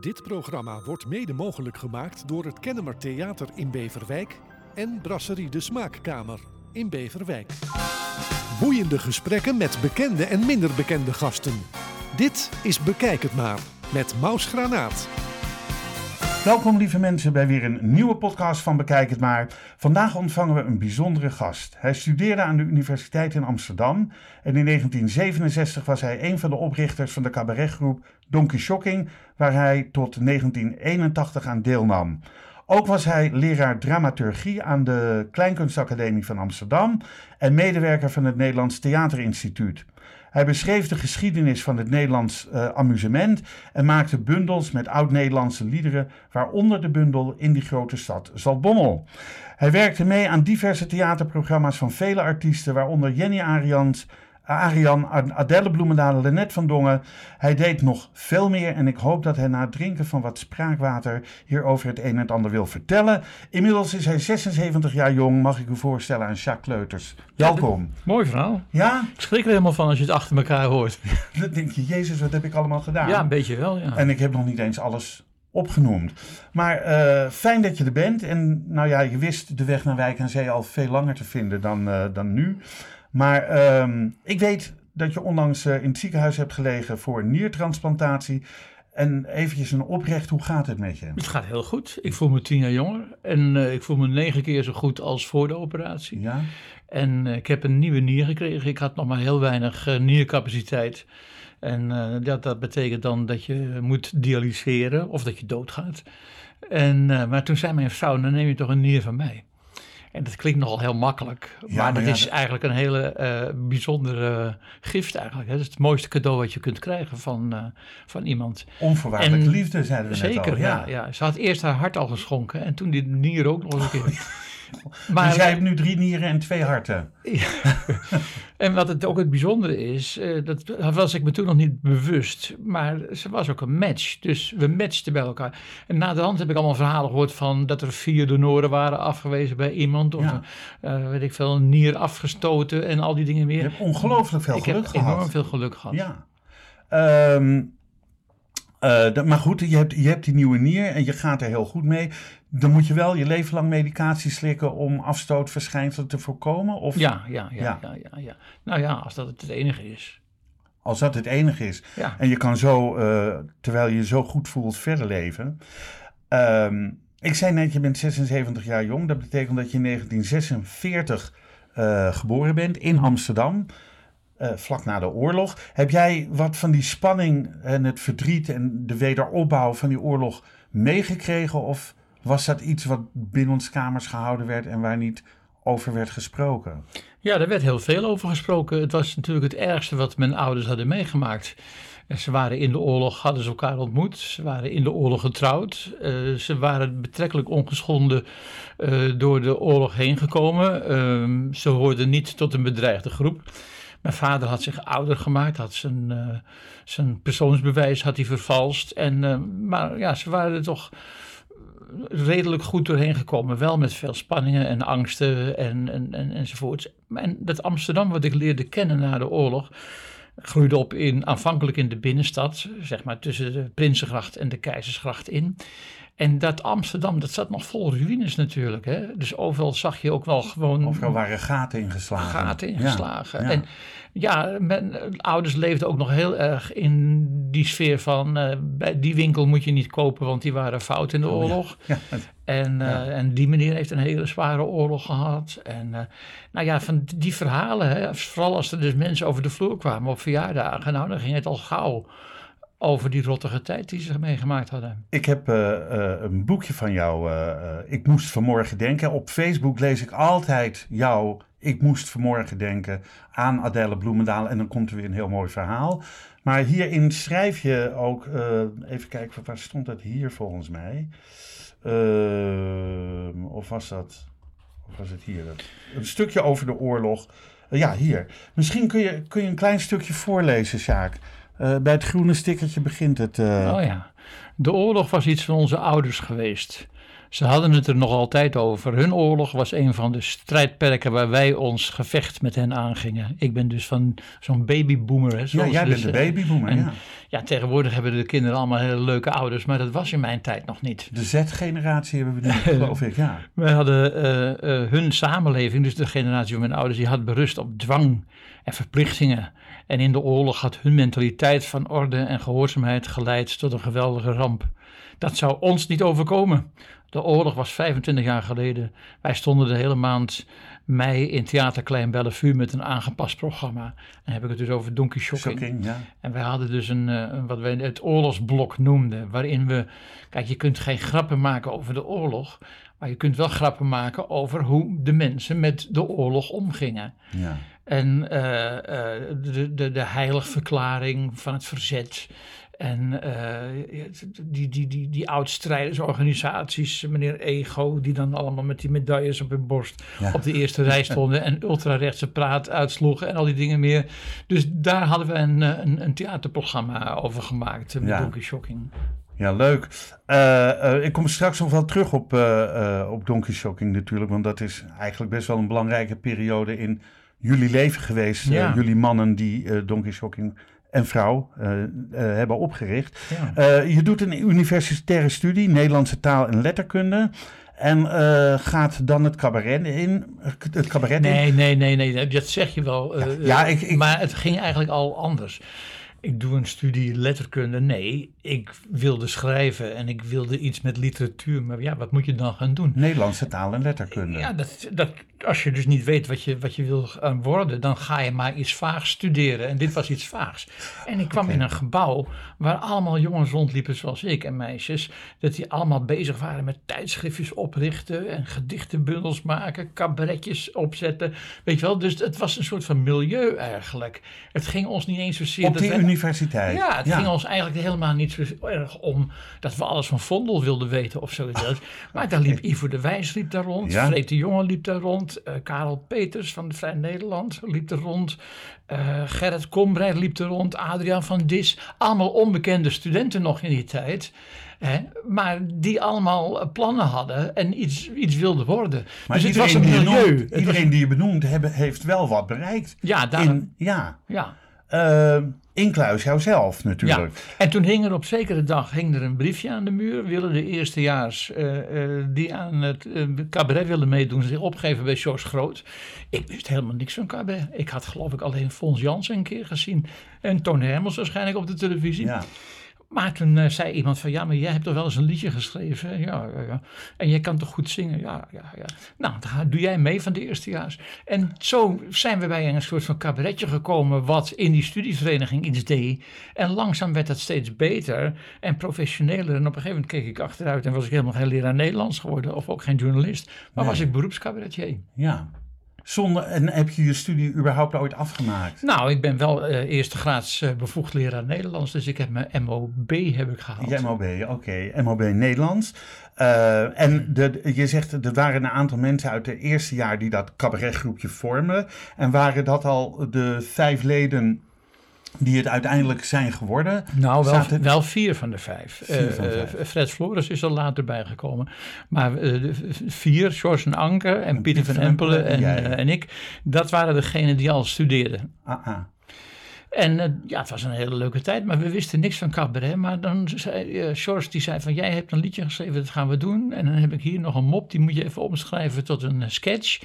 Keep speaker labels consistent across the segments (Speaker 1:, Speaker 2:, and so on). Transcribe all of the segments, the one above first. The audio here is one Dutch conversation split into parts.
Speaker 1: Dit programma wordt mede mogelijk gemaakt door het Kennemer Theater in Beverwijk en Brasserie de Smaakkamer in Beverwijk. Boeiende gesprekken met bekende en minder bekende gasten. Dit is Bekijk het maar met Maus Granaat.
Speaker 2: Welkom lieve mensen bij weer een nieuwe podcast van Bekijk het maar. Vandaag ontvangen we een bijzondere gast. Hij studeerde aan de Universiteit in Amsterdam en in 1967 was hij een van de oprichters van de cabaretgroep Donkey Shocking, waar hij tot 1981 aan deelnam. Ook was hij leraar dramaturgie aan de Kleinkunstacademie van Amsterdam en medewerker van het Nederlands Theaterinstituut. Hij beschreef de geschiedenis van het Nederlands uh, amusement en maakte bundels met oud-Nederlandse liederen, waaronder de bundel In die grote stad Zaltbommel. Hij werkte mee aan diverse theaterprogramma's van vele artiesten, waaronder Jenny Arians, Arian, Adelle Bloemendaal, Lennet van Dongen. Hij deed nog veel meer en ik hoop dat hij na het drinken van wat spraakwater hierover het een en het ander wil vertellen. Inmiddels is hij 76 jaar jong, mag ik u voorstellen aan Jacques Kleuters. Welkom.
Speaker 3: Ja, mooi verhaal.
Speaker 2: Ja?
Speaker 3: Ik schrik er helemaal van als je het achter elkaar hoort.
Speaker 2: Dan denk je, jezus, wat heb ik allemaal gedaan?
Speaker 3: Ja, een beetje wel, ja.
Speaker 2: En ik heb nog niet eens alles opgenoemd. Maar uh, fijn dat je er bent. En nou ja, je wist de weg naar Wijk en Zee al veel langer te vinden dan, uh, dan nu. Maar um, ik weet dat je onlangs uh, in het ziekenhuis hebt gelegen voor een niertransplantatie. En eventjes een oprecht, hoe gaat het met je?
Speaker 3: Het gaat heel goed. Ik voel me tien jaar jonger. En uh, ik voel me negen keer zo goed als voor de operatie.
Speaker 2: Ja?
Speaker 3: En uh, ik heb een nieuwe nier gekregen. Ik had nog maar heel weinig niercapaciteit. En dat, dat betekent dan dat je moet dialyseren of dat je doodgaat. En, maar toen zei mijn vrouw, dan neem je toch een nier van mij. En dat klinkt nogal heel makkelijk, maar, ja, maar dat ja, is eigenlijk een hele uh, bijzondere gift eigenlijk. Hè. Dat is het mooiste cadeau wat je kunt krijgen van, uh, van iemand.
Speaker 2: Onvoorwaardelijke en, liefde, zeiden we
Speaker 3: zeker,
Speaker 2: net al.
Speaker 3: Ja. Ja, ja. Ze had eerst haar hart al geschonken en toen die nier ook nog een keer.
Speaker 2: maar, dus jij hebt nu drie nieren en twee harten.
Speaker 3: Ja. en wat het ook het bijzondere is, uh, dat was ik me toen nog niet bewust, maar ze was ook een match. Dus we matchten bij elkaar. En na de hand heb ik allemaal verhalen gehoord van dat er vier donoren waren afgewezen bij iemand. Of
Speaker 2: Ja.
Speaker 3: uh, weet ik veel, een nier afgestoten en al die dingen meer.
Speaker 2: Je hebt ongelooflijk veel
Speaker 3: ik
Speaker 2: geluk
Speaker 3: heb
Speaker 2: gehad.
Speaker 3: enorm veel geluk gehad.
Speaker 2: Ja. Ehm, eh, dat- maar goed, je hebt, je hebt die nieuwe nier en je gaat er heel goed mee. Dan moet je wel je leven lang medicatie slikken om afstootverschijnselen te voorkomen? Of
Speaker 3: Ja, ja, ja,
Speaker 2: Ja.
Speaker 3: ja. Ja, ja, Nou ja, als dat het enige is.
Speaker 2: als dat het enige is.
Speaker 3: Ja.
Speaker 2: En je kan zo, eh, terwijl je je zo goed voelt, verder leven. Ehm, ik zei net, je bent 76 jaar jong. Dat betekent dat je in 1946 eh, geboren bent in Amsterdam. eh, vlak na de oorlog. Heb jij wat van die spanning en het verdriet en de wederopbouw van die oorlog meegekregen? Of was dat iets wat binnen ons kamers gehouden werd en waar niet over werd gesproken?
Speaker 3: Ja, daar werd heel veel over gesproken. Het was natuurlijk het ergste wat mijn ouders hadden meegemaakt. Ze waren in de oorlog, hadden ze elkaar ontmoet. Ze waren in de oorlog getrouwd. Eh, ze waren betrekkelijk ongeschonden eh, door de oorlog heen gekomen. Ehm, ze hoorden niet tot een bedreigde groep. Mijn vader had zich ouder gemaakt, had zijn, eh, zijn persoonsbewijs had hij vervalst. En, maar ja, ze waren toch redelijk goed doorheen gekomen. Wel met veel spanningen en angsten en, en, en, enzovoorts. En dat Amsterdam wat ik leerde kennen na de oorlog... groeide op in, aanvankelijk in de binnenstad. Zeg maar tussen de Prinsengracht en de Keizersgracht in. En dat Amsterdam, dat zat nog vol ruïnes natuurlijk. Hè? Dus overal zag je ook wel gewoon...
Speaker 2: Overal waren gaten ingeslagen.
Speaker 3: gaten ingeslagen.
Speaker 2: ja.
Speaker 3: En ja, mijn ouders leefden ook nog heel erg in die sfeer van... eh, bij die winkel moet je niet kopen, want die waren fout in de oorlog.
Speaker 2: Oh, Ja, het-
Speaker 3: En, eh, en die meneer heeft een hele zware oorlog gehad. En eh, nou ja, van die verhalen, hè, vooral als er dus mensen over de vloer kwamen op verjaardagen... nou, dan ging het al gauw over die rottige tijd die ze meegemaakt hadden.
Speaker 2: Ik heb eh, eh, een boekje van jou. eh, ik moest vanmorgen denken. Op Facebook lees ik altijd jou. Ik moest vanmorgen denken aan Adelle Bloemendaal. En dan komt er weer een heel mooi verhaal. Maar hierin schrijf je ook. even kijken, waar stond dat hier volgens mij? Ehm, of was dat. Of was het hier? Een stukje over de oorlog. Ja, hier. Misschien kun je, kun je een klein stukje voorlezen, Sjaak. Eh, bij het groene stickertje begint het. eh,
Speaker 3: Oh ja, de oorlog was iets van onze ouders geweest. Ze hadden het er nog altijd over. Hun oorlog was een van de strijdperken waar wij ons gevecht met hen aangingen. Ik ben dus van zo'n babyboomer. Hè,
Speaker 2: Ja, jij
Speaker 3: dus,
Speaker 2: bent de
Speaker 3: eh,
Speaker 2: babyboomer, ja.
Speaker 3: Ja, tegenwoordig hebben de kinderen allemaal hele leuke ouders, maar dat was in mijn tijd nog niet.
Speaker 2: De Z-generatie hebben we nu, geloof ik, ja.
Speaker 3: Wij hadden eh, hun samenleving, dus de generatie van mijn ouders, die had berust op dwang en verplichtingen. En in de oorlog had hun mentaliteit van orde en gehoorzaamheid geleid tot een geweldige ramp. Dat zou ons niet overkomen. De oorlog was 25 jaar geleden. Wij stonden de hele maand mei in Theater Klein Bellevue met een aangepast programma. Dan heb ik het dus over Donkey Shocking.
Speaker 2: Shocking, ja.
Speaker 3: En wij hadden dus een, eh, een- wat wij het oorlogsblok noemden, waarin we, kijk, je kunt geen grappen maken over de oorlog, maar je kunt wel grappen maken over hoe de mensen met de oorlog omgingen.
Speaker 2: ja.
Speaker 3: En eh, eh, de, de, de heiligverklaring van het verzet. En eh, die, die, die, die oud-strijdersorganisaties, meneer Ego, die dan allemaal met die medailles op hun borst
Speaker 2: Ja.
Speaker 3: op de eerste rij stonden en ultrarechtse praat uitsloegen en al die dingen meer. Dus daar hadden we een, eh, een, een theaterprogramma over gemaakt eh, met
Speaker 2: Ja.
Speaker 3: Donkey Shocking.
Speaker 2: Ja, leuk. Ik kom straks nog wel terug op, op Donkey Shocking natuurlijk, want dat is eigenlijk best wel een belangrijke periode in jullie leven geweest.
Speaker 3: Ja.
Speaker 2: jullie mannen die Donkey Shocking en vrouw eh, eh, hebben opgericht.
Speaker 3: Ja.
Speaker 2: Eh, je doet een universitaire studie, Nederlandse taal en letterkunde. En gaat dan het cabaret in. Het cabaret in.
Speaker 3: Nee, nee, nee, nee, dat zeg je wel.
Speaker 2: Ja, ik- ik-
Speaker 3: Maar het ging eigenlijk al anders. Ik doe een studie letterkunde. Nee, ik wilde schrijven en ik wilde iets met literatuur. Maar ja, wat moet je dan gaan doen?
Speaker 2: Nederlandse taal en letterkunde.
Speaker 3: Ja, dat, dat, als je dus niet weet wat je, wat je wil gaan worden, dan ga je maar iets vaags studeren. En dit was iets vaags. En ik kwam in een gebouw waar allemaal jongens rondliepen zoals ik en meisjes. Dat die allemaal bezig waren met tijdschriftjes oprichten en gedichtenbundels maken, cabaretjes opzetten. Weet je wel, dus het was een soort van milieu eigenlijk. Het ging ons niet eens zozeer...
Speaker 2: Op
Speaker 3: dat
Speaker 2: die
Speaker 3: wij-
Speaker 2: universiteit.
Speaker 3: ja, het ging ons eigenlijk helemaal niet erg om dat we alles van Vondel wilden weten of zoiets. Maar daar liep Ivo de Wijs liep daar rond,
Speaker 2: Ja.
Speaker 3: De Jonge liep daar rond, eh, Karel Peters van de Vrij Nederland liep er rond, eh, Gerrit Kombrij liep er rond, Adriaan van Dis, allemaal onbekende studenten nog in die tijd. Hè, maar die allemaal eh, plannen hadden en iets, iets wilden worden.
Speaker 2: Maar
Speaker 3: dus het was
Speaker 2: iedereen,
Speaker 3: een
Speaker 2: die je
Speaker 3: milieu. was-
Speaker 2: iedereen die je benoemt hebben, heeft wel wat bereikt.
Speaker 3: ja, daar,
Speaker 2: In, ja,
Speaker 3: ja.
Speaker 2: Eh, incluis jouzelf natuurlijk.
Speaker 3: Ja, en toen hing er op zekere dag hing er een briefje aan de muur. Willen de eerstejaars eh, die aan het cabaret willen meedoen zich opgeven bij George Groot. Ik wist helemaal niks van cabaret. Ik had geloof ik alleen Fons Jansen een keer gezien. En Toon Hermels waarschijnlijk op de televisie.
Speaker 2: Ja.
Speaker 3: Maar toen eh, zei iemand van, ja, maar jij hebt toch wel eens een liedje geschreven? Ja, ja, ja. En jij kan toch goed zingen? Ja, ja, ja. Nou, dan doe jij mee van de eerstejaars. En zo zijn we bij een soort van cabaretje gekomen wat in die studievereniging iets deed. En langzaam werd dat steeds beter en professioneler. En op een gegeven moment keek ik achteruit en was ik helemaal geen leraar Nederlands geworden. Of ook geen journalist. Maar
Speaker 2: Nee.
Speaker 3: was ik beroepscabaretier.
Speaker 2: ja. Zonder, en heb je je studie überhaupt ooit afgemaakt?
Speaker 3: Nou, ik ben wel eh eerste graads eh, bevoegd leraar Nederlands. Dus ik heb mijn MOB heb ik gehaald.
Speaker 2: Je MOB, oké. MOB Nederlands. Eh, en de, je zegt, er waren een aantal mensen uit het eerste jaar die dat cabaretgroepje vormden. En waren dat al de vijf leden die het uiteindelijk zijn geworden?
Speaker 3: Nou, wel,
Speaker 2: Zaten-
Speaker 3: wel vier van de vijf.
Speaker 2: Vier van de
Speaker 3: Eh,
Speaker 2: vijf.
Speaker 3: eh, Fred Flores is er later bijgekomen. Maar de v- vier, George en Anke en Pieter van Empelen en, en ik, dat waren degenen die al studeerden.
Speaker 2: Ah, ah.
Speaker 3: En eh, ja, het was een hele leuke tijd, maar we wisten niks van cabaret. Maar dan zei eh, George, die zei van, jij hebt een liedje geschreven, dat gaan we doen. En dan heb ik hier nog een mop, die moet je even omschrijven tot een eh, sketch.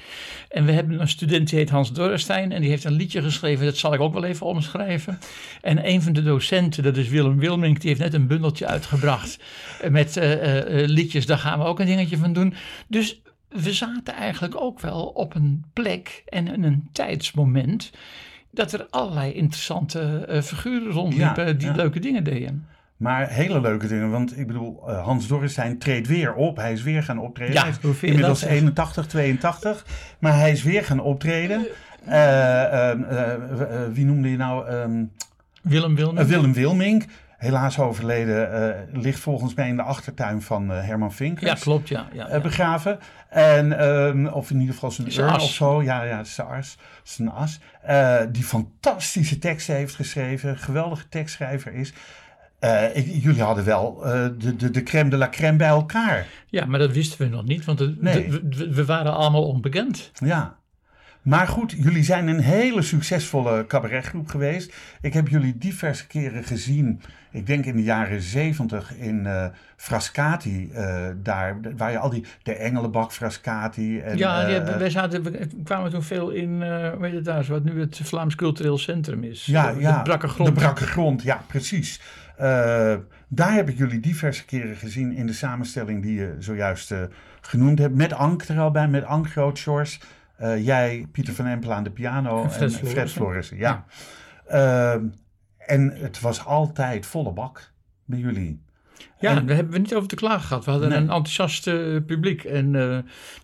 Speaker 3: En we hebben een student die heet Hans Dorrestein en die heeft een liedje geschreven, dat zal ik ook wel even omschrijven. En een van de docenten, dat is Willem Wilmink, die heeft net een bundeltje uitgebracht met liedjes. Daar gaan we ook een dingetje van doen. Dus we zaten eigenlijk ook wel op een plek en in een tijdsmoment dat er allerlei interessante eh, figuren rondliepen
Speaker 2: Ja,
Speaker 3: die
Speaker 2: ja.
Speaker 3: leuke dingen deden.
Speaker 2: Maar hele leuke dingen, want ik bedoel, eh, Hans Dorrestein treedt weer op. Hij is weer gaan optreden.
Speaker 3: Ja,
Speaker 2: hij is inmiddels
Speaker 3: dat, zeg?
Speaker 2: 81, 82. Maar hij is weer gaan optreden. Eh, ehm, eh, eh, wie noemde je nou? Ehm,
Speaker 3: Willem Wilmink.
Speaker 2: Eh, Willem Wilmink, helaas overleden, eh, ligt volgens mij in de achtertuin van eh, Herman Vinkers.
Speaker 3: ja, klopt, ja. ja,
Speaker 2: eh, begraven. En, ehm, of in ieder geval zijn urn
Speaker 3: as.
Speaker 2: of zo. Ja, ja, zijn as. Zijn as. Die fantastische teksten heeft geschreven. Geweldige tekstschrijver is. Ik- jullie hadden wel de, de, de crème de la crème bij elkaar.
Speaker 3: Ja, maar dat wisten we nog niet, want het-
Speaker 2: Nee.
Speaker 3: de- we, we waren allemaal onbekend.
Speaker 2: Ja. Maar goed, jullie zijn een hele succesvolle cabaretgroep geweest. Ik heb jullie diverse keren gezien. Ik denk in de jaren zeventig in eh Frascati. eh, daar waar je al die... De Engelenbak Frascati. En,
Speaker 3: ja, die
Speaker 2: eh,
Speaker 3: wij zaten, we kwamen toen veel in, weet je daar, wat nu het Vlaams Cultureel Centrum is.
Speaker 2: Ja,
Speaker 3: de,
Speaker 2: ja,
Speaker 3: de brakke grond.
Speaker 2: De brakke grond, ja, precies. Daar heb ik jullie diverse keren gezien in de samenstelling die je zojuist genoemd hebt. Met Ank er al bij, met Ank. Eh, jij, Pieter van Empel aan de piano
Speaker 3: En Fred
Speaker 2: en Fred
Speaker 3: Florissen.
Speaker 2: Ja. Eh, en het was altijd volle bak bij jullie.
Speaker 3: Ja,
Speaker 2: En-
Speaker 3: daar hebben we niet over te klagen gehad. We hadden
Speaker 2: Nee.
Speaker 3: een enthousiast eh, publiek. En eh,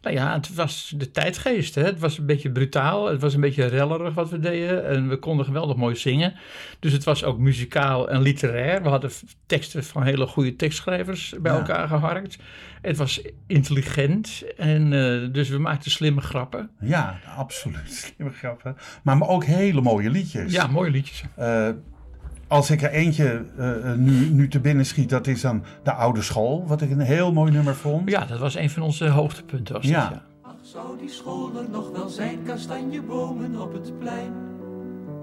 Speaker 3: nou ja, het was de tijdgeest. Hè? Het was een beetje brutaal. Het was een beetje rellerig wat we deden. En we konden geweldig mooi zingen. Dus het was ook muzikaal en literair. We hadden teksten van hele goede tekstschrijvers bij
Speaker 2: Ja.
Speaker 3: elkaar geharkt. Het was intelligent. En eh, dus we maakten slimme grappen.
Speaker 2: Ja, absoluut. Slimme grappen. Maar ook hele mooie liedjes.
Speaker 3: Ja, mooie liedjes.
Speaker 2: Als ik er eentje eh, nu, nu te binnen schiet, dat is dan De Oude School. Wat ik een heel mooi nummer vond.
Speaker 3: Ja, dat was een van onze hoogtepunten. Was
Speaker 2: Ja.
Speaker 3: Dat, ja.
Speaker 4: Ach, zou die school er nog wel zijn, kastanjebomen op het plein,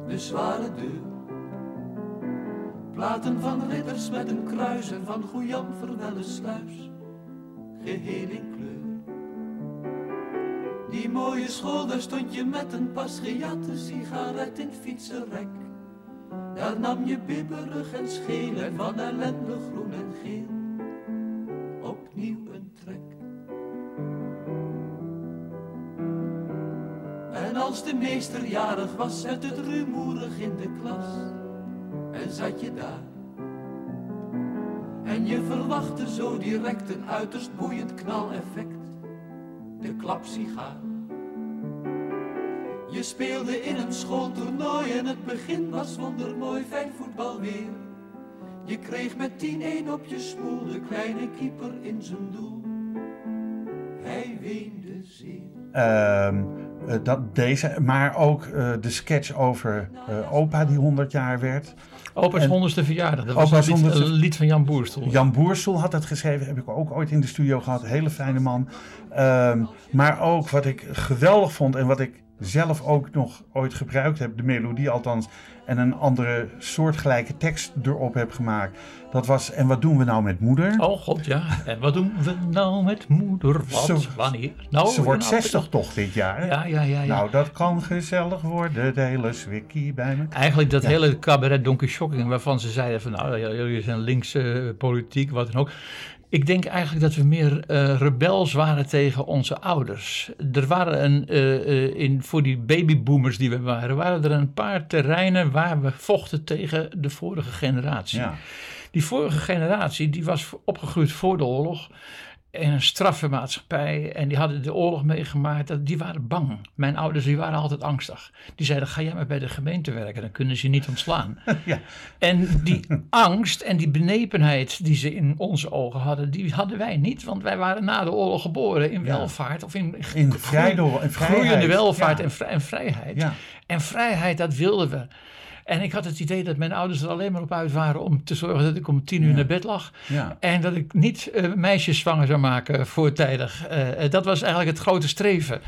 Speaker 4: de zware deur. Platen van ridders met een kruis en van Goejan Verwelle sluis, geheel in kleur. Die mooie school, daar stond je met een pas gejatte sigaret in fietsenrek. Daar nam je bibberig en scheel en van ellende groen en geel opnieuw een trek. En als de meester jarig was, werd het rumoerig in de klas. En zat je daar. En je verwachtte zo direct een uiterst boeiend knaleffect. De klapsigaar. Je speelde in een schooltoernooi en het begin was wondermooi, fijn voetbal weer. Je kreeg met 10-1 op je smoel de kleine keeper in zijn doel. Hij weende zeer.
Speaker 2: Ehm, eh, dat deze, maar ook eh, de sketch over eh, opa die 100 jaar werd.
Speaker 3: Opa's
Speaker 2: En-
Speaker 3: honderdste verjaardag. Dat was
Speaker 2: Opa's
Speaker 3: een lied,
Speaker 2: honderdste-
Speaker 3: een lied van Jan Boerstoel.
Speaker 2: Jan Boersel had dat geschreven, heb ik ook ooit in de studio gehad. Hele fijne man. Ehm, maar ook wat ik geweldig vond en wat ik zelf ook nog ooit gebruikt heb, de melodie althans, en een andere soortgelijke tekst erop heb gemaakt. Dat was, en wat doen we nou met moeder?
Speaker 3: Oh god, ja. En wat doen we nou met moeder? Wat?
Speaker 2: Ze-
Speaker 3: Wanneer? Nou,
Speaker 2: Ze wordt
Speaker 3: nou,
Speaker 2: 60 toch dit jaar?
Speaker 3: Ja, ja, ja. ja.
Speaker 2: Nou, dat kan gezellig worden, de hele swikkie bij me.
Speaker 3: Eigenlijk dat hele cabaret Donkey Shocking, waarvan ze zeiden van nou, jullie zijn linkse eh, politiek, wat dan ook. Ik denk eigenlijk dat we meer eh, rebels waren tegen onze ouders. Er waren een, eh, eh, in, voor die babyboomers die we waren, waren er een paar terreinen waar we vochten tegen de vorige generatie.
Speaker 2: Ja.
Speaker 3: Die vorige generatie die was opgegroeid voor de oorlog. In een straffe maatschappij. En die hadden de oorlog meegemaakt. Die waren bang. Mijn ouders die waren altijd angstig. Die zeiden: Ga jij maar bij de gemeente werken, dan kunnen ze je niet ontslaan.
Speaker 2: Ja.
Speaker 3: En die angst en die benepenheid die ze in onze ogen hadden, die hadden wij niet. Want wij waren na de oorlog geboren in welvaart. Of in,
Speaker 2: In vrijheid.
Speaker 3: groeiende welvaart
Speaker 2: Ja.
Speaker 3: en, en vrijheid.
Speaker 2: Ja.
Speaker 3: En vrijheid, dat wilden we. En ik had het idee dat mijn ouders er alleen maar op uit waren om te zorgen dat ik om tien uur
Speaker 2: Ja.
Speaker 3: naar bed lag.
Speaker 2: Ja.
Speaker 3: En dat ik niet eh, meisjes zwanger zou maken voortijdig. Eh, dat was eigenlijk het grote streven.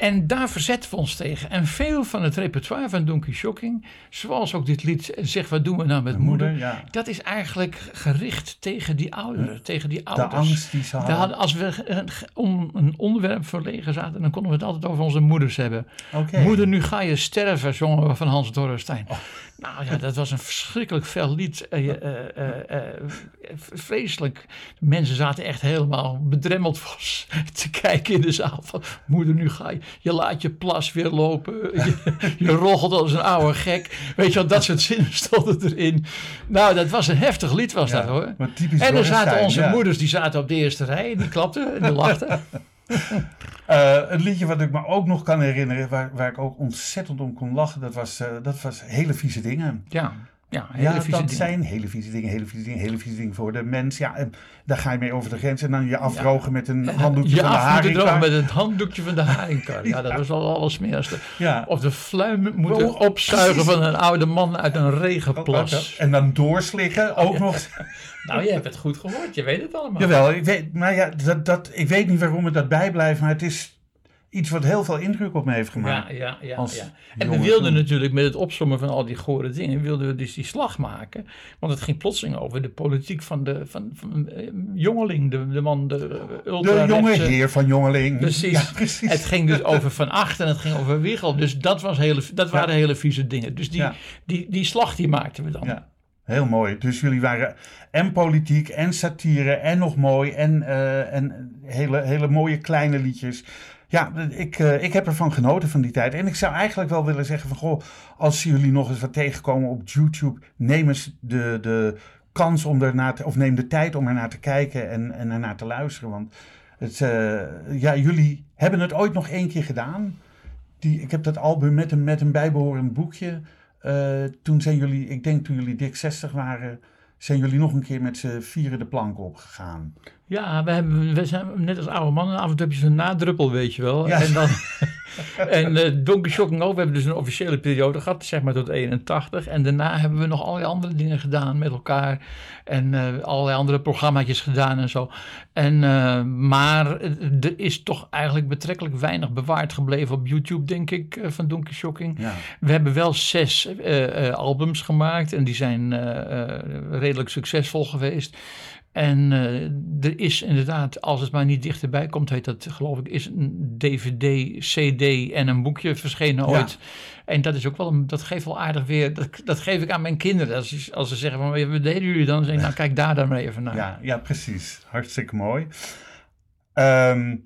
Speaker 3: En daar verzetten we ons tegen. En veel van het repertoire van Donkey Shocking, zoals ook dit lied eh, Zeg wat doen we nou met moeder,
Speaker 2: moeder, ja.
Speaker 3: dat is eigenlijk gericht tegen die ouderen, tegen die
Speaker 2: De
Speaker 3: ouders.
Speaker 2: angst die ze hadden.
Speaker 3: hadden, als we een, om een onderwerp verlegen zaten, dan konden we het altijd over onze moeders hebben.
Speaker 2: Oh.
Speaker 3: Moeder, nu ga je sterven, zongen we van Hans Dorrestein. Nou ja, dat was een verschrikkelijk fel lied. Eh, eh, eh, vreselijk. Mensen zaten echt helemaal bedremmeld voor te kijken in de zaal. Van, moeder, nu ga je, je laat je plas weer lopen. Je, je roggelt als een oude gek. Weet je wel, dat soort zinnen stonden erin. Nou, dat was een heftig lied was
Speaker 2: Ja,
Speaker 3: dat hoor. En er zaten onze
Speaker 2: ja.
Speaker 3: moeders, die zaten op de eerste rij. Die klapten en die lachten.
Speaker 2: Eh, een liedje wat ik me ook nog kan herinneren, waar, waar ik ook ontzettend om kon lachen, dat was, eh, dat was Hele Vieze Dingen.
Speaker 3: Ja. Ja, hele
Speaker 2: Ja,
Speaker 3: vieze
Speaker 2: dat
Speaker 3: dingen.
Speaker 2: zijn hele vieze dingen, hele vieze dingen, hele vieze dingen voor de mens. Ja, en daar ga je mee over de grens en dan je afdrogen met een handdoekje
Speaker 3: je
Speaker 2: van de haringkar.
Speaker 3: met het handdoekje van de haringkar. Ja, dat was al alles smerigste.
Speaker 2: Ja.
Speaker 3: Of de fluim moeten
Speaker 2: Oh,
Speaker 3: opzuigen van een oude man uit een regenplas.
Speaker 2: En dan doorslikken ook nog.
Speaker 3: Nou, je hebt het goed gehoord. Je weet het allemaal.
Speaker 2: Jawel, ik weet, maar ja, dat, dat, ik weet niet waarom het dat bijblijft, maar het is iets wat heel veel indruk op me heeft gemaakt.
Speaker 3: Ja, ja, ja.
Speaker 2: Als
Speaker 3: ja. En we wilden natuurlijk met het opzommen van al die gore dingen, wilden we dus die slag maken. Want het ging plotseling over de politiek van de van, van, eh, jongeling, de, de man, de
Speaker 2: De
Speaker 3: ultra
Speaker 2: jonge heer van Jongeling.
Speaker 3: Precies.
Speaker 2: Ja, precies.
Speaker 3: Het ging dus over Van Acht en het ging over Wiegel. Dus dat, was hele, dat waren hele vieze dingen. Dus die, die, die slag die maakten we dan.
Speaker 2: Ja, heel mooi. Dus jullie waren en politiek en satire en nog mooi en, eh, en hele, hele mooie kleine liedjes. Ja, ik, eh, ik heb ervan genoten van die tijd. En ik zou eigenlijk wel willen zeggen van, goh, als jullie nog eens wat tegenkomen op YouTube, neem eens de, de kans om ernaar te, of neem de tijd om ernaar te kijken en, en ernaar te luisteren. Want het, eh, ja, jullie hebben het ooit nog één keer gedaan. Die, ik heb dat album met een, met een bijbehorend boekje. Eh, toen zijn jullie, ik denk toen jullie dik 60 waren, zijn jullie nog een keer met z'n vieren de plank opgegaan.
Speaker 3: Ja, we, hebben, we zijn net als oude mannen. Af en toe heb je zo'n nadruppel, weet je wel.
Speaker 2: Ja.
Speaker 3: En dan. en eh Donkey Shocking ook. We hebben dus een officiële periode gehad, zeg maar tot 81. En daarna hebben we nog allerlei andere dingen gedaan met elkaar. En eh, allerlei andere programmaatjes gedaan en zo. En, eh, maar er is toch eigenlijk betrekkelijk weinig bewaard gebleven op YouTube, denk ik, van Donkey Shocking.
Speaker 2: Ja.
Speaker 3: We hebben wel zes albums gemaakt en die zijn redelijk succesvol geweest. En eh, er is inderdaad, als het maar niet dichterbij komt, heet dat geloof ik, is een DVD, CD en een boekje verschenen
Speaker 2: Ja.
Speaker 3: ooit. En dat is ook wel, een, dat geeft wel aardig weer, dat, dat geef ik aan mijn kinderen. Als, ze- als ze zeggen van, wat deden jullie dan? Dan zeg ik, nou kijk daar dan maar even naar.
Speaker 2: Ja, ja, precies. Hartstikke mooi. Ehm,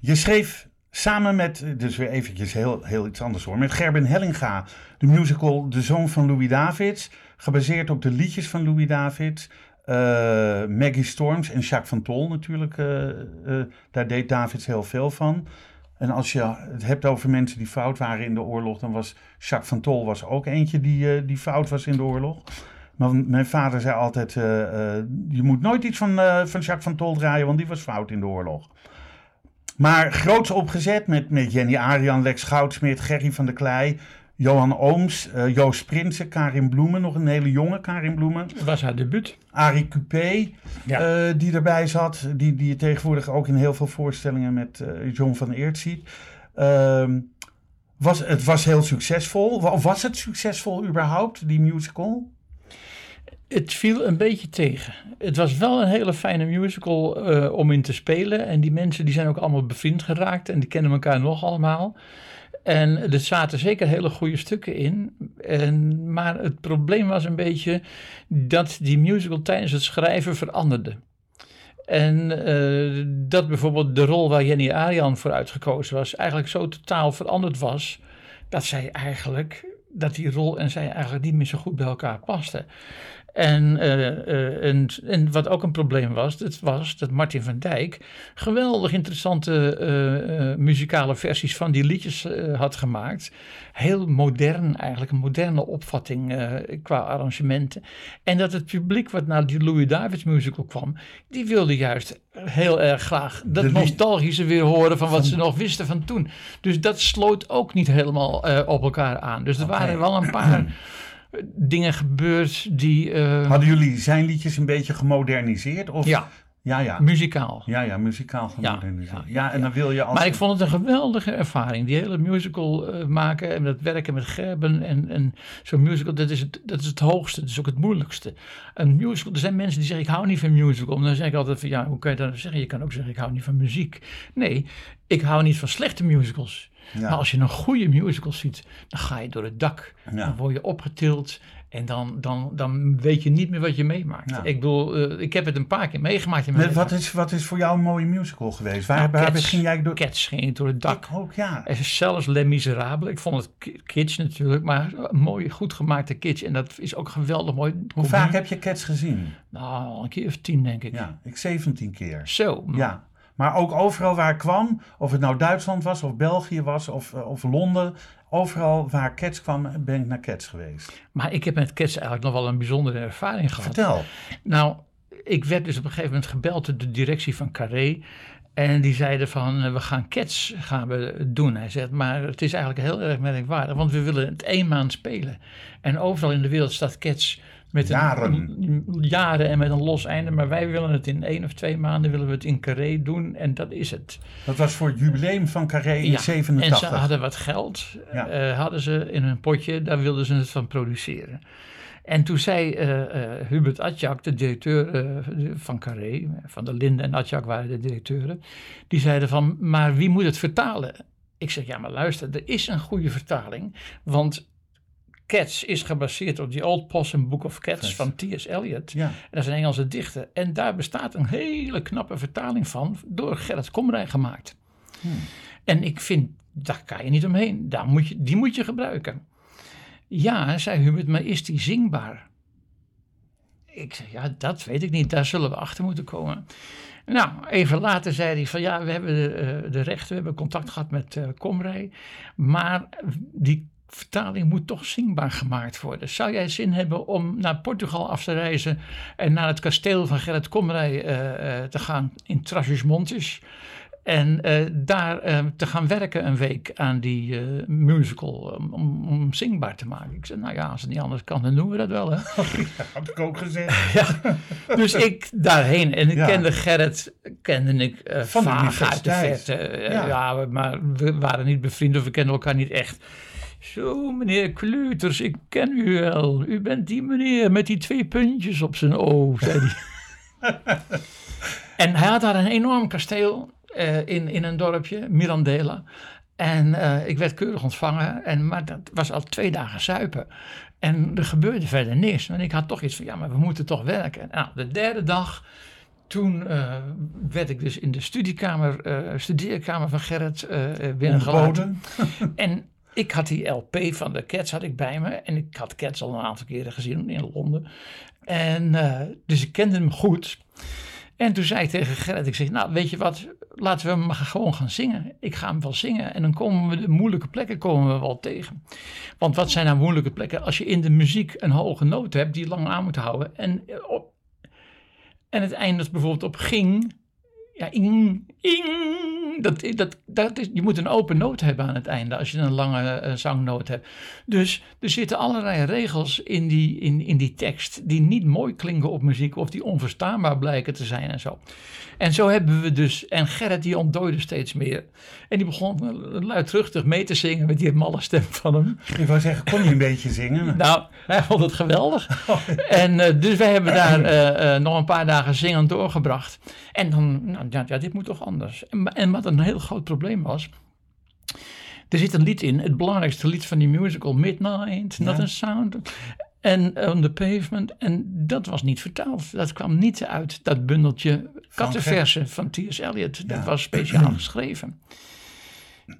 Speaker 2: je schreef samen met, dus weer eventjes heel, heel iets anders hoor, met Gerben Hellinga de musical De Zoon van Louis Davids, gebaseerd op de liedjes van Louis Davids. Eh, Maggie Storms en Jacques van Tol natuurlijk, eh, eh, daar deed Davids heel veel van. En als je het hebt over mensen die fout waren in de oorlog, dan was Jacques van Tol was ook eentje die, die fout was in de oorlog. Maar mijn vader zei altijd, je moet nooit iets van, van Jacques van Tol draaien, want die was fout in de oorlog. Maar groots opgezet met, met Jenny Arian, Lex Goudsmit, Gerry van der Klei, Johan Ooms, eh, Joost Prinsen, Karin Bloemen, nog een hele jonge Karin Bloemen.
Speaker 3: Dat was haar debuut.
Speaker 2: Arie Coupé,
Speaker 3: Ja.
Speaker 2: eh, die erbij zat. Die, die je tegenwoordig ook in heel veel voorstellingen met eh, John van Eert ziet. Ehm, was, het was heel succesvol. Of was het succesvol überhaupt, die musical?
Speaker 3: Het viel een beetje tegen. Het was wel een hele fijne musical om in te spelen. En die mensen die zijn ook allemaal bevriend geraakt. En die kennen elkaar nog allemaal. En er zaten zeker hele goede stukken in. En, maar het probleem was een beetje dat die musical tijdens het schrijven veranderde. En eh, dat bijvoorbeeld de rol waar Jenny Arian voor uitgekozen was, eigenlijk zo totaal veranderd was. Dat zij eigenlijk, dat die rol en zij eigenlijk niet meer zo goed bij elkaar pasten. En, eh, eh, en, en wat ook een probleem was, dat was dat Martin van Dijk geweldig interessante eh, muzikale versies van die liedjes had gemaakt. Heel modern eigenlijk, een moderne opvatting qua arrangementen. En dat het publiek wat naar die Louis Davids musical kwam, die wilde juist heel erg graag dat nostalgische weer horen van wat ze nog wisten van toen. Dus dat sloot ook niet helemaal op elkaar aan. Dus er waren wel een paar dingen gebeurd die. eh,
Speaker 2: Hadden jullie zijn liedjes een beetje gemoderniseerd? Of?
Speaker 3: ja,
Speaker 2: ja, ja.
Speaker 3: muzikaal.
Speaker 2: Ja, ja, muzikaal gemoderniseerd. Ja,
Speaker 3: ja,
Speaker 2: en dan wil je als...
Speaker 3: Maar ik vond het een geweldige ervaring. Die hele musical eh, maken en dat werken met Gerben en, en zo'n musical, dat is, het, dat is het hoogste. Dat is ook het moeilijkste. Een musical, er zijn mensen die zeggen ik hou niet van musical. En dan zeg ik altijd van ja, hoe kan je dat nou zeggen? Je kan ook zeggen ik hou niet van muziek. Nee, ik hou niet van slechte musicals.
Speaker 2: Ja.
Speaker 3: Maar als je een goede musical ziet, dan ga je door het dak.
Speaker 2: Ja.
Speaker 3: Dan word je opgetild en dan, dan, dan weet je niet meer wat je meemaakt.
Speaker 2: Ja.
Speaker 3: Ik bedoel, eh, ik heb het een paar keer meegemaakt in mijn leven.
Speaker 2: wat, is, wat is voor jou een mooie musical geweest? Waar,
Speaker 3: Nou,
Speaker 2: waar
Speaker 3: Cats-
Speaker 2: ging jij door...
Speaker 3: Cats ging door het dak.
Speaker 2: Ik ook, ja.
Speaker 3: Zelfs Les Miserables. Ik vond het ki- kitsch natuurlijk, maar een mooi, goed gemaakte kitsch. En dat is ook geweldig mooi.
Speaker 2: Hoe vaak heb je Cats gezien?
Speaker 3: Nou, een keer of tien denk ik.
Speaker 2: Ja, ik 17 keer.
Speaker 3: Zo.
Speaker 2: Ja, Maar ook overal waar ik kwam, of het nou Duitsland was, of België was, of, eh, of Londen. Overal waar Cats kwam, ben ik naar Cats geweest.
Speaker 3: Maar ik heb met Cats eigenlijk nog wel een bijzondere ervaring gehad.
Speaker 2: Vertel.
Speaker 3: Nou, ik werd dus op een gegeven moment gebeld door de directie van Carré. En die zeiden van, eh, we gaan Cats gaan we doen. Hij zegt, maar het is eigenlijk heel erg merkwaardig, want we willen het één maand spelen. En overal in de wereld staat Cats met
Speaker 2: Jaren.
Speaker 3: Een, jaren en met een los einde. Maar wij willen het in één of twee maanden willen we het in Carré doen. En dat is het.
Speaker 2: Dat was voor het jubileum van Carré in
Speaker 3: Ja,
Speaker 2: 87.
Speaker 3: En ze hadden wat geld,
Speaker 2: Ja.
Speaker 3: eh, hadden ze in hun potje, daar wilden ze het van produceren. En toen zei eh, eh, Hubert Atjak, de directeur van Carré, van de Linde en Atjak waren de directeuren, die zeiden van, maar wie moet het vertalen? Ik zeg, ja maar luister, er is een goede vertaling, want Cats is gebaseerd op die Old Possum Book of Cats van T.S. Eliot.
Speaker 2: Ja,
Speaker 3: Dat is een Engelse dichter. En daar bestaat een hele knappe vertaling van door Gerrit Komrij gemaakt. En ik vind, daar kan je niet omheen. Daar moet je, die moet je gebruiken. Ja, zei Hubert, maar is die zingbaar? Ik zeg, ja, dat weet ik niet. Daar zullen we achter moeten komen. Nou, even later zei hij van ja, we hebben de, eh, de rechten, we hebben contact gehad met eh Komrij. Maar die vertaling moet toch zingbaar gemaakt worden. Zou jij zin hebben om naar Portugal af te reizen en naar het kasteel van Gerrit Komrij eh, eh, te gaan in Trás Montes? En eh, daar te gaan werken een week aan die musical om, om, zingbaar te maken. Ik zei, nou ja, als het niet anders kan, dan doen we dat wel. Hè?
Speaker 2: had ik ook gezegd.
Speaker 3: Dus ik daarheen. En ik
Speaker 2: Ja.
Speaker 3: kende Gerrit, kende ik
Speaker 2: Van de
Speaker 3: vaag uit de verte.
Speaker 2: Ja.
Speaker 3: ja. maar we waren niet bevriend of we kenden elkaar niet echt. Zo, meneer Kleuters, ik ken u wel. U bent die meneer met die twee puntjes op zijn oog, zei hij. en hij had daar een enorm kasteel eh, in, in een dorpje, Mirandela. En eh, ik werd keurig ontvangen, en, maar dat was al twee dagen zuipen. En er gebeurde verder niks. En ik had toch iets van, ja, maar we moeten toch werken. Nou, de derde dag, toen eh, werd ik dus in de studiekamer, eh, studeerkamer van Gerrit binnengelaten.
Speaker 2: Ongeboden.
Speaker 3: En ik had die LP van de Cats had ik bij me. En ik had Cats al een aantal keren gezien in Londen. En eh, dus ik kende hem goed. En toen zei ik tegen Gerrit, ik zeg, nou weet je wat, laten we hem gewoon gaan zingen. Ik ga hem wel zingen en dan komen we de moeilijke plekken komen we wel tegen. Want wat zijn nou moeilijke plekken? Als je in de muziek een hoge noot hebt die lang aan moet houden. En, eh, op, en het eindigt bijvoorbeeld op ging. Ja, ing, ing. Dat, dat, dat is, je moet een open noot hebben aan het einde als je een lange eh, zangnoot hebt. Dus er zitten allerlei regels in die, in, in die tekst die niet mooi klinken op muziek of die onverstaanbaar blijken te zijn en zo. En zo hebben we dus, en Gerrit die ontdooide steeds meer. En die begon luidruchtig mee te zingen met die malle stem van hem.
Speaker 2: Ik wou zeggen, kon je een beetje zingen?
Speaker 3: Nou, hij vond het geweldig. En eh, dus wij hebben daar eh, nog een paar dagen zingend doorgebracht. En dan, nou, ja, ja, dit moet toch anders. En, en een heel groot probleem was. Er zit een lied in, het belangrijkste lied van die musical, Midnight, Not
Speaker 2: Ja.
Speaker 3: a Sound. En On the Pavement. En dat was niet vertaald. Dat kwam niet uit dat bundeltje kattenversen van T.S. Eliot. Dat
Speaker 2: Ja.
Speaker 3: was speciaal geschreven.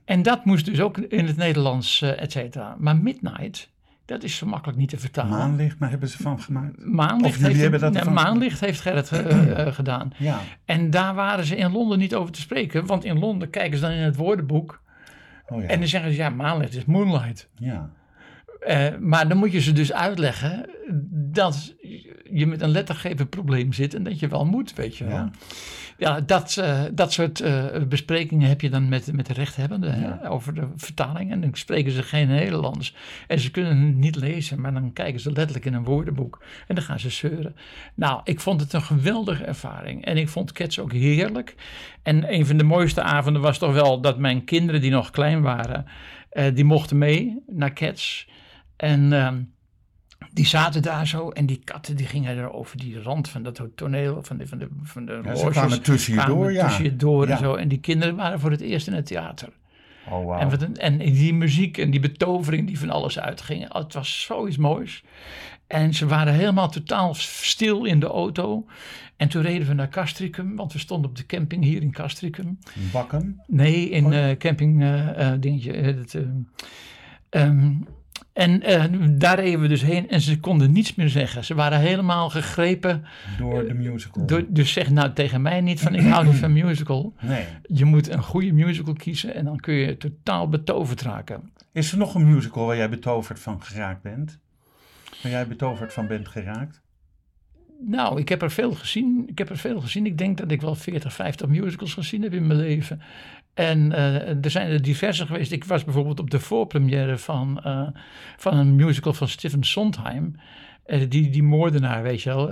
Speaker 3: En dat moest dus ook in het Nederlands, eh, et cetera. Maar Midnight, dat is zo makkelijk niet te vertalen.
Speaker 2: Maanlicht, maar hebben ze van gemaakt?
Speaker 3: Maanlicht
Speaker 2: Of
Speaker 3: heeft,
Speaker 2: hebben dat
Speaker 3: nee,
Speaker 2: ervan-
Speaker 3: Maanlicht heeft Gerrit eh, eh, gedaan.
Speaker 2: Ja.
Speaker 3: En daar waren ze in Londen niet over te spreken. Want in Londen kijken ze dan in het woordenboek.
Speaker 2: Oh ja.
Speaker 3: En dan zeggen ze, ja, Maanlicht is Moonlight.
Speaker 2: ja.
Speaker 3: Eh, maar dan moet je ze dus uitleggen dat je met een lettergrepenprobleem zit en dat je wel moet, weet je wel.
Speaker 2: Ja.
Speaker 3: Ja, dat, eh, dat soort eh, besprekingen heb je dan met, met de rechthebbenden hè, over de vertaling. En dan spreken ze geen Nederlands. En ze kunnen het niet lezen, maar dan kijken ze letterlijk in een woordenboek. En dan gaan ze zeuren. Nou, ik vond het een geweldige ervaring. En ik vond Cats ook heerlijk. En een van de mooiste avonden was toch wel dat mijn kinderen, die nog klein waren, die mochten mee naar Cats. En ehm, die zaten daar zo en die katten die gingen er over die rand van dat toneel, van de, van de, van de
Speaker 2: Ja, ze kwamen tussen je
Speaker 3: kwamen
Speaker 2: door, ja.
Speaker 3: tussen je door
Speaker 2: Ja.
Speaker 3: en zo. En die kinderen waren voor het eerst in het theater.
Speaker 2: Oh, wauw.
Speaker 3: En, wat een- en die muziek en die betovering die van alles uitging. Het was zoiets moois. En ze waren helemaal totaal stil in de auto. En toen reden we naar Castricum, want we stonden op de camping hier in Castricum.
Speaker 2: Bakken?
Speaker 3: Nee, in
Speaker 2: Oh.
Speaker 3: eh, camping eh, eh, dingetje. eh, het, eh, ehm, En eh, daar reden we dus heen en ze konden niets meer zeggen. Ze waren helemaal gegrepen.
Speaker 2: Door de musical.
Speaker 3: Door, dus zeg nou tegen mij niet van ik hou niet van musical.
Speaker 2: Nee.
Speaker 3: Je moet een goede musical kiezen en dan kun je totaal betoverd raken.
Speaker 2: Is er nog een musical waar jij betoverd van geraakt bent? Waar jij betoverd van bent geraakt?
Speaker 3: Nou, ik heb er veel gezien. Ik heb er veel gezien. Ik denk dat ik wel 40, 50 musicals gezien heb in mijn leven. En eh, er zijn er diverse geweest. Ik was bijvoorbeeld op de voorpremière van, eh, van een musical van Stephen Sondheim. Eh, die, die moordenaar, weet je wel.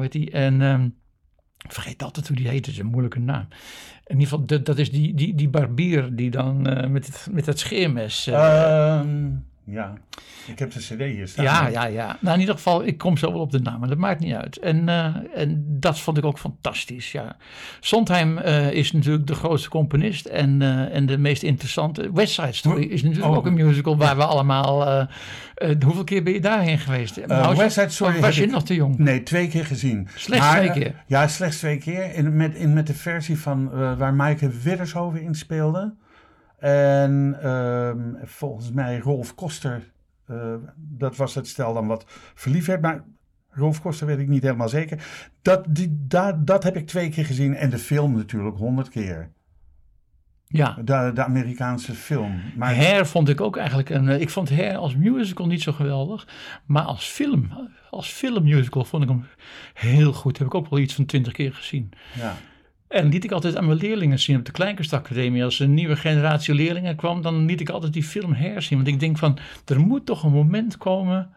Speaker 3: heet die? En ik vergeet altijd hoe die heet. Het is een moeilijke naam. In ieder geval, dat, is die, die, die barbier die dan met, met dat scheermes...
Speaker 2: Ehm, ja, ik heb de cd hier staan.
Speaker 3: Ja, ja, ja. Nou, in ieder geval, ik kom zo wel op de naam, maar dat maakt niet uit. En, uh, en dat vond ik ook fantastisch, ja. Sondheim uh, is natuurlijk de grootste componist en, uh, en de meest interessante. West Side Story is natuurlijk
Speaker 2: Oh.
Speaker 3: ook een musical waar we allemaal... hoeveel keer ben je daarheen geweest? Nou,
Speaker 2: West Side Story
Speaker 3: was je nog te jong?
Speaker 2: Nee, twee keer gezien.
Speaker 3: Slechts twee keer?
Speaker 2: eh, ja, slechts twee keer. In, met, in, met de versie van eh, waar Maaike Widdershoven in speelde. En ehm, volgens mij Rolf Koster. eh, dat was het stel dan wat verliefd werd. Maar Rolf Koster weet ik niet helemaal zeker. Dat, die, da, dat heb ik twee keer gezien. En de film natuurlijk honderd keer.
Speaker 3: Ja.
Speaker 2: De, de Amerikaanse film. Maar
Speaker 3: Hair vond ik ook eigenlijk een. eh, Ik vond Hair als musical niet zo geweldig. Maar als film, als filmmusical vond ik hem heel goed. Heb ik ook wel iets van twintig keer gezien.
Speaker 2: ja.
Speaker 3: En liet ik altijd aan mijn leerlingen zien op de Kleinkunstacademie. Als een nieuwe generatie leerlingen kwam, dan liet ik altijd die film herzien. Want ik denk van, er moet toch een moment komen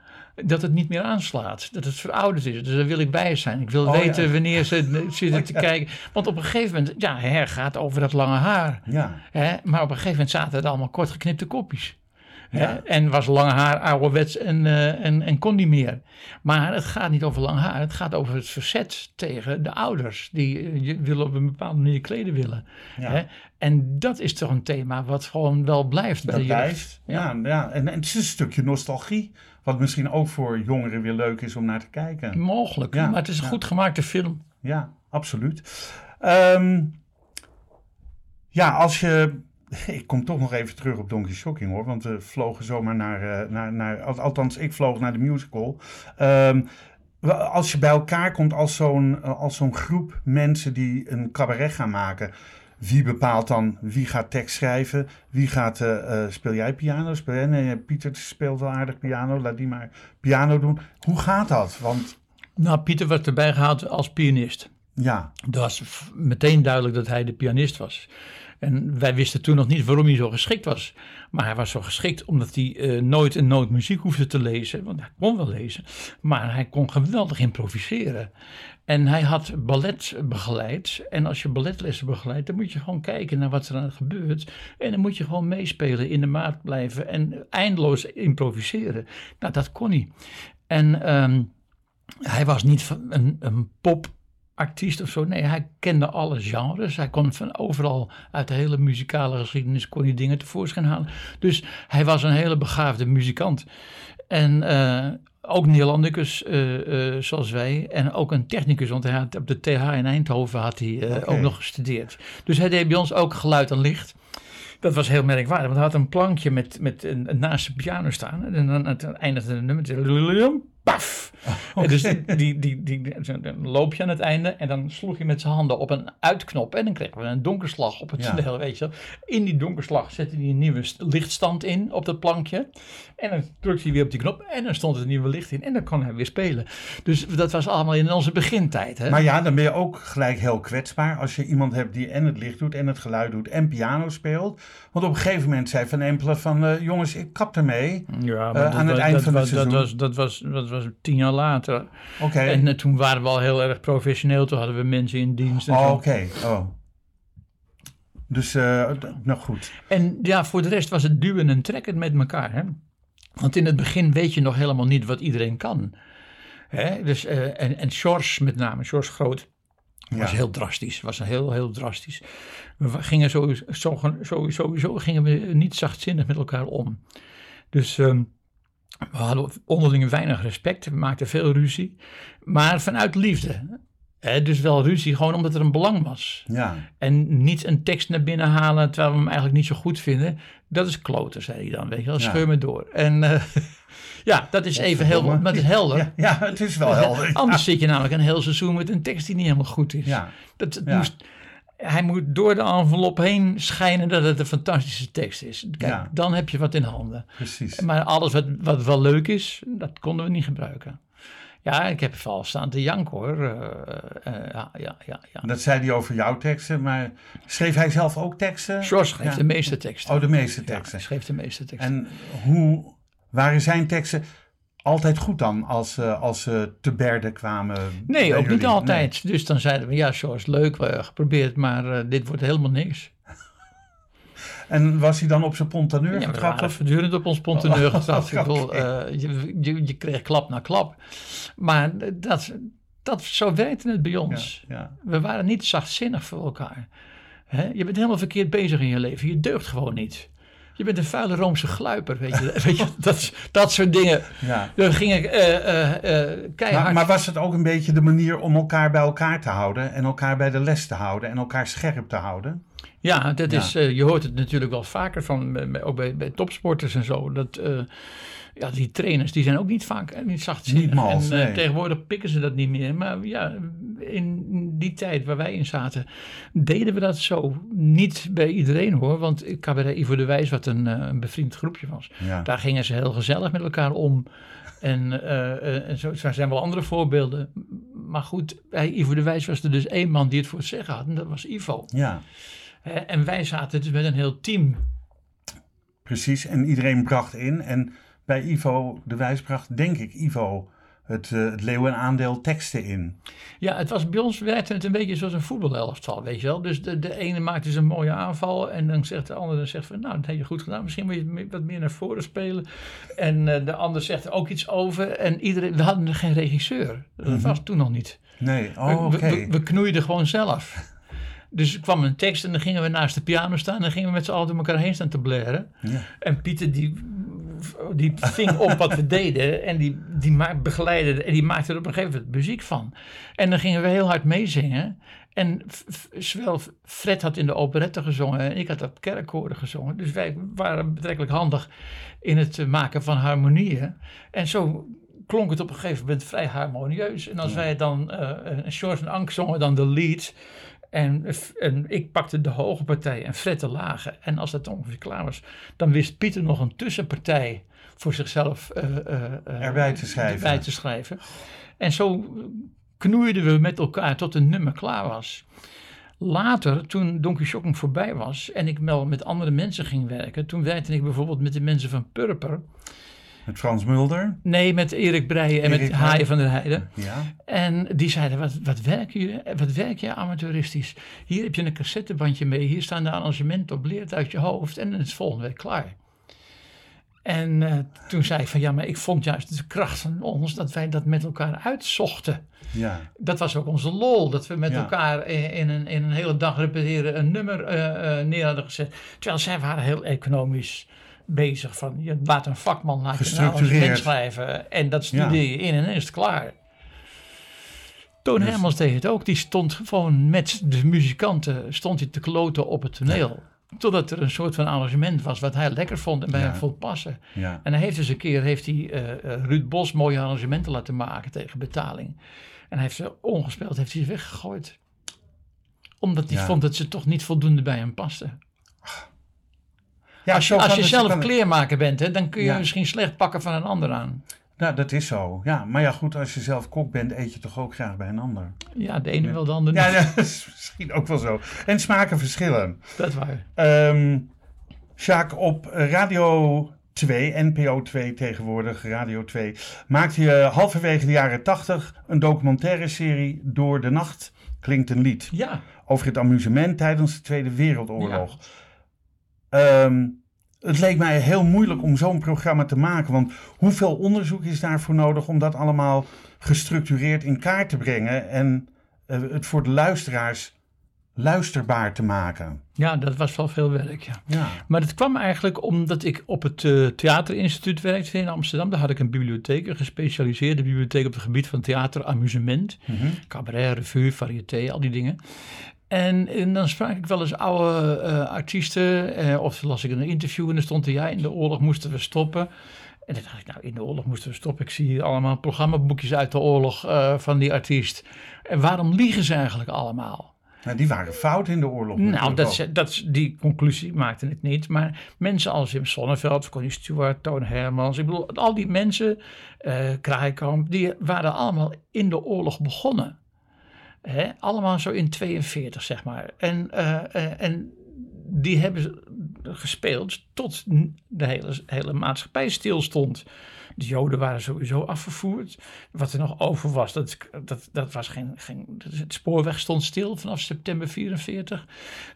Speaker 3: dat het niet meer aanslaat. Dat het verouderd is. Dus daar wil ik bij zijn. Ik wil
Speaker 2: Oh,
Speaker 3: weten
Speaker 2: ja.
Speaker 3: wanneer ze zitten te kijken. Want op een gegeven moment, ja, her gaat over dat lange haar.
Speaker 2: ja.
Speaker 3: Hè? Maar op een gegeven moment zaten er allemaal kort geknipte kopjes.
Speaker 2: Ja.
Speaker 3: En was lang haar ouderwets en, eh, en, en kon niet meer. Maar het gaat niet over lang haar. Het gaat over het verzet tegen de ouders. Die eh, je willen op een bepaalde manier kleden willen.
Speaker 2: Ja.
Speaker 3: Hè? En dat is toch een thema wat gewoon wel blijft bij
Speaker 2: Dat
Speaker 3: jeugd.
Speaker 2: blijft. Ja, ja. En, en het is een stukje nostalgie. Wat misschien ook voor jongeren weer leuk is om naar te kijken.
Speaker 3: Mogelijk.
Speaker 2: Ja,
Speaker 3: Maar het is een
Speaker 2: ja.
Speaker 3: goed gemaakte film.
Speaker 2: Ja, absoluut. Ehm, ja, als je. Ik kom toch nog even terug op Donkey Shocking hoor. Want we vlogen zomaar naar. eh, naar, naar al- althans, ik vloog naar de musical. Ehm, als je bij elkaar komt als zo'n eh, als zo'n groep mensen die een cabaret gaan maken. Wie bepaalt dan wie gaat tekst schrijven? Wie gaat. eh, speel jij piano? Speel jij? Nee, Pieter speelt wel aardig piano. Laat die maar piano doen. Hoe gaat dat? Want
Speaker 3: Nou, Pieter werd erbij gehaald als pianist.
Speaker 2: ja,
Speaker 3: Het was meteen duidelijk dat hij de pianist was. En wij wisten toen nog niet waarom hij zo geschikt was. Maar hij was zo geschikt omdat hij eh, nooit een noot muziek hoefde te lezen. Want hij kon wel lezen. Maar hij kon geweldig improviseren. En hij had ballet begeleid. En als je balletlessen begeleidt, dan moet je gewoon kijken naar wat er aan gebeurt. En dan moet je gewoon meespelen, in de maat blijven en eindeloos improviseren. Nou, dat kon hij. En ehm, hij was niet een, een popartiest of zo. Nee, hij kende alle genres. Hij kon van overal uit de hele muzikale geschiedenis kon hij dingen tevoorschijn halen. Dus hij was een hele begaafde muzikant. En eh, ook Nederlandicus, eh, eh, zoals wij. En ook een technicus, want hij had op de TH in Eindhoven had hij ook nog gestudeerd. Dus hij deed bij ons ook geluid en licht. Dat was heel merkwaardig, want hij had een plankje met, met een, een naast de piano staan. En dan aan het einde van de nummer, paf. En dus die, die, die, die, dan loop je aan het einde en dan sloeg je met zijn handen op een uitknop. En dan kregen we een donkerslag op het
Speaker 2: Ja.
Speaker 3: toneel, weet je. In die donkerslag zette hij een nieuwe st- lichtstand in op dat plankje. En dan drukte hij weer op die knop en dan stond het nieuwe licht in. En dan kon hij weer spelen. Dus dat was allemaal in onze begintijd. Hè?
Speaker 2: Maar ja, dan ben je ook gelijk heel kwetsbaar als je iemand hebt die en het licht doet en het geluid doet en piano speelt. Want op een gegeven moment zei Van Empelen van eh, jongens, ik kap ermee.
Speaker 3: Ja,
Speaker 2: Eh, aan het eind
Speaker 3: dat,
Speaker 2: van het
Speaker 3: was, dat,
Speaker 2: seizoen.
Speaker 3: was, dat, was, dat was tien jaar later.
Speaker 2: Oké.
Speaker 3: En eh, toen waren we al heel erg professioneel. Toen hadden we mensen in dienst. En,
Speaker 2: Oh. Oké, oh. Dus, d- nou goed.
Speaker 3: en ja, voor de rest was het duwen en trekken met elkaar. Hè? Want in het begin weet je nog helemaal niet wat iedereen kan. Hè? Dus, eh, en, en Sjors met name, Sjors Groot, was
Speaker 2: Ja.
Speaker 3: heel drastisch. Was heel, heel drastisch. We gingen sowieso, sowieso, sowieso gingen we niet zachtzinnig met elkaar om. Dus ehm, we hadden onderling weinig respect. We maakten veel ruzie. Maar vanuit liefde. Dus wel ruzie, gewoon omdat er een belang was.
Speaker 2: Ja,
Speaker 3: En niet een tekst naar binnen halen terwijl we hem eigenlijk niet zo goed vinden. Dat is kloten, zei hij dan. Weet je wel,
Speaker 2: Ja.
Speaker 3: scheur me door. En eh, ja, dat is even heel, maar het is helder.
Speaker 2: ja, ja, het is wel helder.
Speaker 3: Anders zit je namelijk een heel seizoen met een tekst die niet helemaal goed is.
Speaker 2: Ja,
Speaker 3: Dat,
Speaker 2: Ja.
Speaker 3: moest, hij moet door de envelop heen schijnen dat het een fantastische tekst is. Kijk,
Speaker 2: Ja.
Speaker 3: dan heb je wat in handen.
Speaker 2: precies.
Speaker 3: Maar alles wat, wat wel leuk is, dat konden we niet gebruiken. Ja, ik heb wel staan te janken hoor. Eh, eh, ja, ja, ja. ja.
Speaker 2: Dat zei hij over jouw teksten, maar schreef hij zelf ook teksten?
Speaker 3: George schreef
Speaker 2: Ja.
Speaker 3: de meeste teksten.
Speaker 2: Oh, de meeste teksten.
Speaker 3: schreef de meeste teksten.
Speaker 2: En hoe waren zijn teksten altijd goed dan als, ze als ze te berde kwamen?
Speaker 3: Nee, ook niet altijd. Dus dan zeiden we, ja, George, leuk, we hebben geprobeerd, maar eh, dit wordt helemaal niks.
Speaker 2: En was hij dan op zijn pontaneur
Speaker 3: Ja,
Speaker 2: getrapt? of-
Speaker 3: voortdurend op ons ponteneur
Speaker 2: Oh,
Speaker 3: getrapt. Ik bedoel,
Speaker 2: oké.
Speaker 3: eh, je, je, je kreeg klap na klap. Maar dat, dat, zo werkte het bij ons.
Speaker 2: Ja, ja.
Speaker 3: We waren niet zachtzinnig voor elkaar. Hè? Je bent helemaal verkeerd bezig in je leven. Je deugt gewoon niet. Je bent een vuile Roomse gluiper, weet je. weet je dat, dat soort dingen.
Speaker 2: ja.
Speaker 3: Eh, eh, eh, keihard...
Speaker 2: Maar, maar was het ook een beetje de manier om elkaar bij elkaar te houden en elkaar bij de les te houden en elkaar scherp te houden?
Speaker 3: Ja, dat
Speaker 2: Ja.
Speaker 3: Is, eh, je hoort het natuurlijk wel vaker van, ook bij, bij topsporters en zo. Dat, eh, ja, die trainers die zijn ook niet vaak niet zachtzinnig.
Speaker 2: Niet mals,
Speaker 3: en eh,
Speaker 2: nee.
Speaker 3: tegenwoordig pikken ze dat niet meer. Maar ja, in die tijd waar wij in zaten, deden we dat zo. Niet bij iedereen hoor, want Cabaret Ivo de Wijs, wat een, eh, een bevriend groepje was,
Speaker 2: Ja.
Speaker 3: daar gingen ze heel gezellig met elkaar om. En, eh, en zo, zo zijn wel andere voorbeelden. Maar goed, bij Ivo de Wijs was er dus één man die het voor het zeggen had. En dat was Ivo.
Speaker 2: ja,
Speaker 3: En wij zaten dus met een heel team.
Speaker 2: precies. En iedereen bracht in. En bij Ivo de Wijs bracht, denk ik, Ivo het, eh het leeuwenaandeel teksten in.
Speaker 3: Ja, het was bij ons werkte het een beetje zoals een voetbalelftal, weet je wel. Dus de, de ene maakt dus een mooie aanval en dan zegt de andere zegt van, nou, dat heb je goed gedaan. Misschien moet je wat meer naar voren spelen. En eh, de ander zegt er ook iets over. En iedereen, we hadden geen regisseur. Dat was toen nog niet.
Speaker 2: Nee, oh, oké.
Speaker 3: we, we, we knoeiden gewoon zelf. Dus er kwam een tekst en dan gingen we naast de piano staan en dan gingen we met z'n allen door elkaar heen staan te blaren.
Speaker 2: Ja.
Speaker 3: En Pieter die, die ving op wat we deden en die, die ma- begeleidde en die maakte er op een gegeven moment muziek van. En dan gingen we heel hard meezingen. En zowel Fred had in de operette gezongen en ik had op kerkkoren gezongen. Dus wij waren betrekkelijk handig in het maken van harmonieën. En zo klonk het op een gegeven moment vrij harmonieus. En als wij dan, en George en Ank zongen dan de lead. En, en ik pakte de hoge partij en Fred de lage. En als dat ongeveer klaar was, dan wist Pieter nog een tussenpartij voor zichzelf eh,
Speaker 2: Erbij te schrijven.
Speaker 3: erbij te schrijven. En zo knoeiden we met elkaar tot een nummer klaar was. Later, toen Donkey Shocking voorbij was en ik wel met andere mensen ging werken, toen werkte ik bijvoorbeeld met de mensen van Purper.
Speaker 2: Met Frans Mulder.
Speaker 3: Nee, met Erik Breien en
Speaker 2: Erik
Speaker 3: met. Haaien van der Heijden.
Speaker 2: Ja.
Speaker 3: En die zeiden, wat, wat, werk je, wat werk je amateuristisch? Hier heb je een cassettebandje mee, hier staan de arrangementen op, leer het uit je hoofd en het is volgende week klaar. En eh, toen zei ik van, ja, maar ik vond juist de kracht van ons dat wij dat met elkaar uitzochten.
Speaker 2: Ja.
Speaker 3: Dat was ook onze lol, dat we met
Speaker 2: Ja.
Speaker 3: elkaar in, een, in een hele dag repeteren een nummer eh, neer hadden gezet. Terwijl zij waren heel economisch bezig van, je laat een vakman laat je arrangement schrijven en dat studeer je in en dan is het klaar. Toon
Speaker 2: Dus-
Speaker 3: Hermans deed het ook, die stond gewoon met de muzikanten, stond hij te kloten op het toneel. Totdat er een soort van arrangement was wat hij lekker vond en bij
Speaker 2: Ja.
Speaker 3: hem vond passen.
Speaker 2: Ja.
Speaker 3: En hij heeft dus een keer heeft hij, eh, eh, Ruud Bos mooie arrangementen laten maken tegen betaling. En hij heeft ze ongespeeld, heeft hij ze weggegooid. Omdat hij vond dat ze toch niet voldoende bij hem pasten.
Speaker 2: Ja,
Speaker 3: als je, als je zelf
Speaker 2: kan
Speaker 3: kleermaker bent, hè, dan kun je
Speaker 2: Ja.
Speaker 3: misschien slecht pakken van een ander aan.
Speaker 2: Nou, dat is zo. Ja, maar ja, goed, als je zelf kok bent, eet je toch ook graag bij een ander.
Speaker 3: Ja, de ene wel, de ander
Speaker 2: Ja,
Speaker 3: niet.
Speaker 2: ja, dat is misschien ook wel zo. En smaken verschillen.
Speaker 3: Dat waar.
Speaker 2: Ehm Sjaak, op Radio 2, NPO 2 tegenwoordig, Radio 2, maakte je halverwege de jaren 80 een documentaire serie Door de Nacht klinkt een lied.
Speaker 3: Ja,
Speaker 2: Over het amusement tijdens de Tweede Wereldoorlog. Ehm, het leek mij heel moeilijk om zo'n programma te maken. Want hoeveel onderzoek is daarvoor nodig om dat allemaal gestructureerd in kaart te brengen en eh, het voor de luisteraars luisterbaar te maken.
Speaker 3: Ja, dat was wel veel werk, ja.
Speaker 2: Ja.
Speaker 3: Maar dat kwam eigenlijk omdat ik op het eh, Theaterinstituut werkte in Amsterdam. Daar had ik een bibliotheek, een gespecialiseerde bibliotheek op het gebied van theater, amusement,
Speaker 2: Mhm.
Speaker 3: cabaret, revue, variété, al die dingen. En, en dan sprak ik wel eens oude eh, artiesten, eh, of las ik een interview en dan stond er, ja, in de oorlog moesten we stoppen. En dan dacht ik, nou, in de oorlog moesten we stoppen. Ik zie hier allemaal programmaboekjes uit de oorlog eh, van die artiest. En waarom liegen ze eigenlijk allemaal?
Speaker 2: Nou, die waren fout in de oorlog.
Speaker 3: Nou, dat, dat, die conclusie maakte ik niet. Maar mensen als Wim Sonneveld, Connie Stewart, Toon Hermans. Ik bedoel, al die mensen, eh Kraaikamp, die waren allemaal in de oorlog begonnen. Hè? Allemaal zo in 42, zeg maar. En, eh, eh, en die hebben gespeeld tot de hele, hele maatschappij stilstond. De Joden waren sowieso afgevoerd. Wat er nog over was, dat, dat, dat was geen, geen. Het spoorweg stond stil vanaf september 44.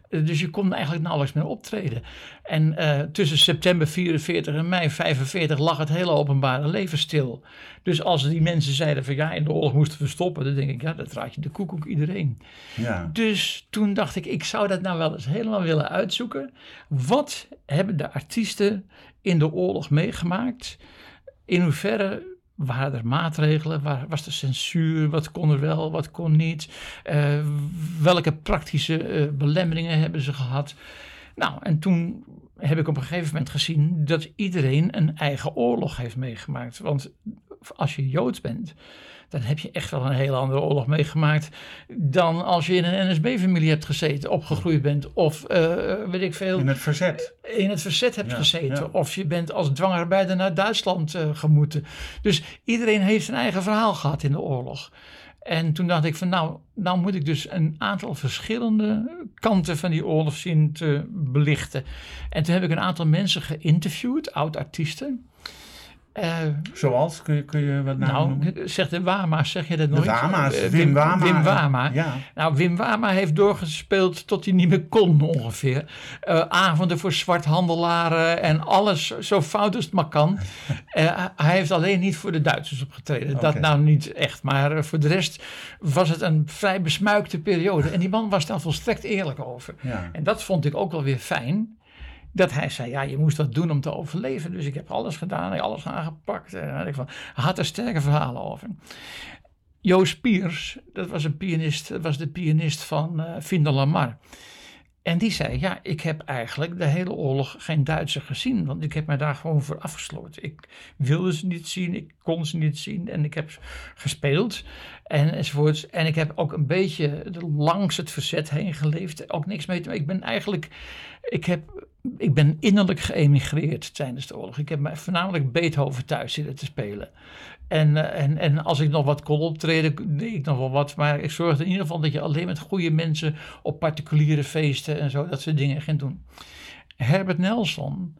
Speaker 3: Eh, Dus je kon eigenlijk nauwelijks meer optreden. En eh, tussen september 44 en mei 45 lag het hele openbare leven stil. Dus als die mensen zeiden van ja, in de oorlog moesten we stoppen, dan denk ik, ja, dat raad je de koekoek iedereen.
Speaker 2: Ja.
Speaker 3: Dus toen dacht ik, ik zou dat nou wel eens helemaal willen uitzoeken. Wat hebben de artiesten in de oorlog meegemaakt? In hoeverre waren er maatregelen? Waar was de censuur? Wat kon er wel, wat kon niet? Eh, welke praktische eh, belemmeringen hebben ze gehad? Nou, en toen heb ik op een gegeven moment gezien dat iedereen een eigen oorlog heeft meegemaakt. Want als je Joods bent, dan heb je echt wel een hele andere oorlog meegemaakt dan als je in een NSB-familie hebt gezeten, opgegroeid bent of eh, weet ik veel
Speaker 2: In het verzet.
Speaker 3: in het verzet hebt
Speaker 2: Ja,
Speaker 3: gezeten.
Speaker 2: ja.
Speaker 3: Of je bent als dwangarbeider naar Duitsland eh, gemoeten. Dus iedereen heeft zijn eigen verhaal gehad in de oorlog. En toen dacht ik van nou, nou moet ik dus een aantal verschillende kanten van die oorlog zien te belichten. En toen heb ik een aantal mensen geïnterviewd, oud-artiesten. Eh,
Speaker 2: Zoals, kun je, kun je wat namen
Speaker 3: nou,
Speaker 2: noemen?
Speaker 3: zeg de Wama, zeg je dat
Speaker 2: De
Speaker 3: nooit?
Speaker 2: Wama's,
Speaker 3: Eh,
Speaker 2: Wim Wama.
Speaker 3: Wim Wama.
Speaker 2: Ja.
Speaker 3: Nou, Wim Wama heeft doorgespeeld tot hij niet meer kon ongeveer. Eh, avonden voor zwarthandelaren en alles zo fout als het maar kan. Hij heeft alleen niet voor de Duitsers opgetreden. Dat nou niet echt. Maar voor de rest was het een vrij besmuikte periode. En die man was daar volstrekt eerlijk over.
Speaker 2: Ja.
Speaker 3: En dat vond ik ook wel weer fijn. Dat hij zei, ja, je moest wat doen om te overleven. Dus ik heb alles gedaan, alles aangepakt. En. Hij had er sterke verhalen over. Joost Piers, dat was een pianist, dat was de pianist van eh Finder Lamar. En die zei, ja, ik heb eigenlijk de hele oorlog geen Duitser gezien. Want ik heb mij daar gewoon voor afgesloten. Ik wilde ze niet zien, ik kon ze niet zien. En ik heb gespeeld en enzovoorts. En ik heb ook een beetje langs het verzet heen geleefd. Ook niks mee te maken. Ik ben eigenlijk, ik heb, ik ben innerlijk geëmigreerd tijdens de oorlog. Ik heb me voornamelijk Beethoven thuis zitten te spelen. En, eh, en, en als ik nog wat kon optreden, deed ik nog wel wat. Maar ik zorgde in ieder geval dat je alleen met goede mensen op particuliere feesten en zo, dat soort dingen ging doen. Herbert Nelson,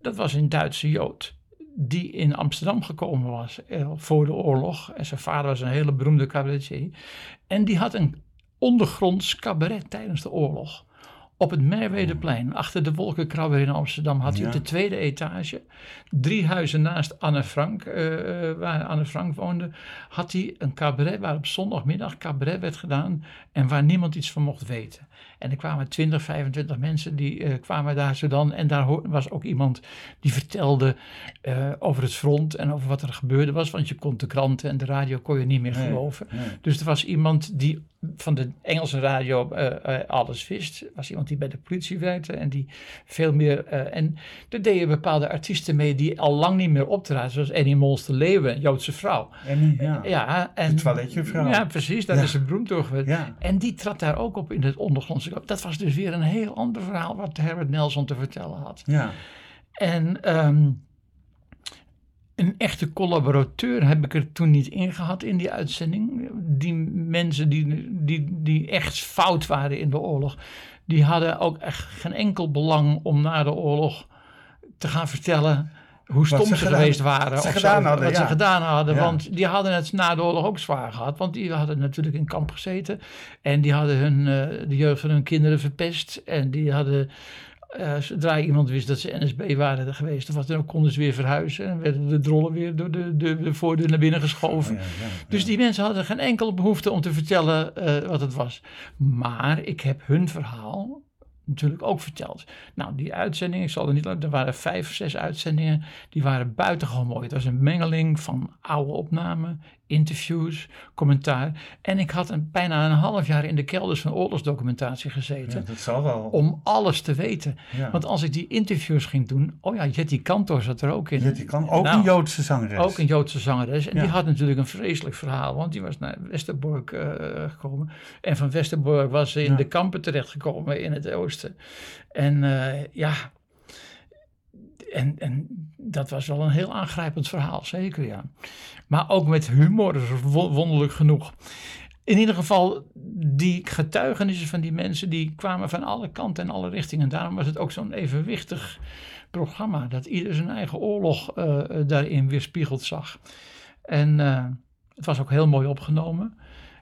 Speaker 3: dat was een Duitse Jood. Die in Amsterdam gekomen was eh, voor de oorlog. En zijn vader was een hele beroemde cabaretier. En die had een ondergronds cabaret tijdens de oorlog. Op het Merwedeplein, achter de Wolkenkrabber in Amsterdam, had hij op de tweede etage, drie huizen naast Anne Frank, eh, eh, waar Anne Frank woonde, had hij een cabaret waar op zondagmiddag cabaret werd gedaan en waar niemand iets van mocht weten. En er kwamen 20, 25 mensen die eh, kwamen daar zo dan. En daar was ook iemand die vertelde over het front en over wat er gebeurde was. Want je kon de kranten en de radio kon je niet meer
Speaker 2: Nee,
Speaker 3: geloven.
Speaker 2: nee.
Speaker 3: Dus er was iemand die van de Engelse radio eh, eh, alles wist. Was iemand die bij de politie werkte en die veel meer... eh, en er deden bepaalde artiesten mee die al lang niet meer optraden. Zoals Annie Mols de Leeuwen, Joodse vrouw.
Speaker 2: En, ja.
Speaker 3: Ja, en,
Speaker 2: De toiletjuffrouw.
Speaker 3: Ja, precies. Dat
Speaker 2: Ja.
Speaker 3: is een beroemd door.
Speaker 2: Ja.
Speaker 3: En die trad daar ook op in het ondergrondse. Dat was dus weer een heel ander verhaal wat Herbert Nelson te vertellen had.
Speaker 2: Ja.
Speaker 3: En ehm, een echte collaborateur heb ik er toen niet in gehad in die uitzending. Die mensen die, die, die echt fout waren in de oorlog, die hadden ook echt geen enkel belang om na de oorlog te gaan vertellen hoe stom
Speaker 2: ze
Speaker 3: ze,
Speaker 2: gedaan-
Speaker 3: geweest waren.
Speaker 2: ze
Speaker 3: of
Speaker 2: gedaan
Speaker 3: zo,
Speaker 2: hadden,
Speaker 3: Wat
Speaker 2: ja.
Speaker 3: ze gedaan hadden.
Speaker 2: Ja.
Speaker 3: Want die hadden het na de oorlog ook zwaar gehad. Want die hadden natuurlijk in kamp gezeten. En die hadden hun, eh, de jeugd van hun kinderen verpest. En die hadden eh, zodra iemand wist dat ze NSB waren geweest, of wat dan ook, konden ze weer verhuizen. En werden de drollen weer door de, de, de voordeur naar binnen geschoven.
Speaker 2: Ja, ja, ja.
Speaker 3: Dus die mensen hadden geen enkele behoefte om te vertellen eh, wat het was. Maar ik heb hun verhaal natuurlijk ook verteld. Nou, die uitzendingen, ik zal er niet er waren vijf, zes uitzendingen, die waren buitengewoon mooi. Het was een mengeling van oude opnamen, interviews, commentaar. En ik had een, bijna een half jaar in de kelders van oorlogsdocumentatie gezeten.
Speaker 2: Ja, dat zal wel.
Speaker 3: Om alles te weten.
Speaker 2: Ja.
Speaker 3: Want als ik die interviews ging doen. Oh ja, Jetty Kantor zat er ook in.
Speaker 2: Jetty kan ook
Speaker 3: Nou,
Speaker 2: een Joodse zangeres.
Speaker 3: Ook een Joodse zangeres. En
Speaker 2: Ja.
Speaker 3: die had natuurlijk een vreselijk verhaal. Want die was naar Westerbork eh, gekomen. En van Westerbork was ze in de kampen terechtgekomen in het oosten. En eh, ja. En, en dat was wel een heel aangrijpend verhaal, zeker ja. Maar ook met humor, wo- wonderlijk genoeg. In ieder geval, die getuigenissen van die mensen, die kwamen van alle kanten en alle richtingen. Daarom was het ook zo'n evenwichtig programma, dat ieder zijn eigen oorlog eh, daarin weerspiegeld zag. En eh, het was ook heel mooi opgenomen.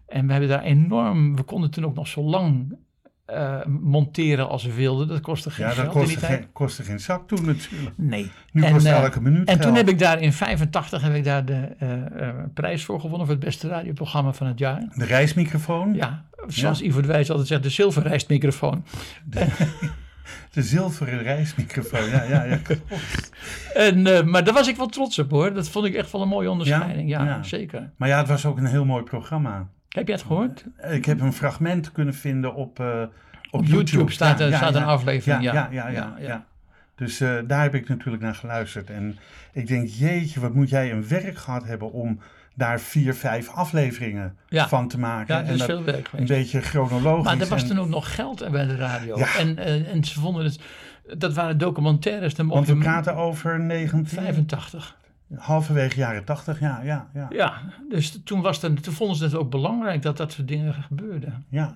Speaker 3: En we hebben daar enorm, we konden toen ook nog zo lang eh, monteren als we wilden. Dat kostte geen
Speaker 2: ja, dat
Speaker 3: geld
Speaker 2: kostte geen, kostte geen zak toen natuurlijk.
Speaker 3: Nee.
Speaker 2: Nu
Speaker 3: En,
Speaker 2: kost
Speaker 3: eh,
Speaker 2: elke minuut
Speaker 3: En toen heb ik daar in 85 heb ik daar de eh, prijs voor gewonnen voor het beste radioprogramma van het jaar.
Speaker 2: De reismicrofoon,
Speaker 3: Ja, zoals
Speaker 2: Ja.
Speaker 3: Ivo de Wijs altijd zegt, de zilverrijstmicrofoon.
Speaker 2: de zilveren reismicrofoon. Ja, ja, ja.
Speaker 3: En, maar daar was ik wel trots op hoor. Dat vond ik echt wel een mooie onderscheiding. Ja,
Speaker 2: Ja.
Speaker 3: zeker.
Speaker 2: Maar ja, het was ook een heel mooi programma.
Speaker 3: Heb je het gehoord?
Speaker 2: Ik heb een fragment kunnen vinden op, eh, op,
Speaker 3: Op YouTube staat,
Speaker 2: Ja,
Speaker 3: er,
Speaker 2: ja,
Speaker 3: staat
Speaker 2: ja.
Speaker 3: een aflevering.
Speaker 2: Ja,
Speaker 3: Ja,
Speaker 2: ja, ja. Dus eh, daar heb ik natuurlijk naar geluisterd. En ik denk, jeetje, wat moet jij een werk gehad hebben om daar vier, vijf afleveringen van te maken.
Speaker 3: Ja, dat
Speaker 2: en
Speaker 3: is
Speaker 2: dat
Speaker 3: veel werk
Speaker 2: een beetje chronologisch.
Speaker 3: Maar er was
Speaker 2: en-
Speaker 3: toen ook nog geld bij de radio.
Speaker 2: Ja.
Speaker 3: En, eh, en ze vonden het, dat waren documentaires. Dan
Speaker 2: Want we praten over 19,
Speaker 3: 85.
Speaker 2: Halverwege jaren 80, ja, ja, ja.
Speaker 3: Ja, dus toen, was het, toen vonden ze het ook belangrijk dat dat soort dingen gebeurden.
Speaker 2: ja.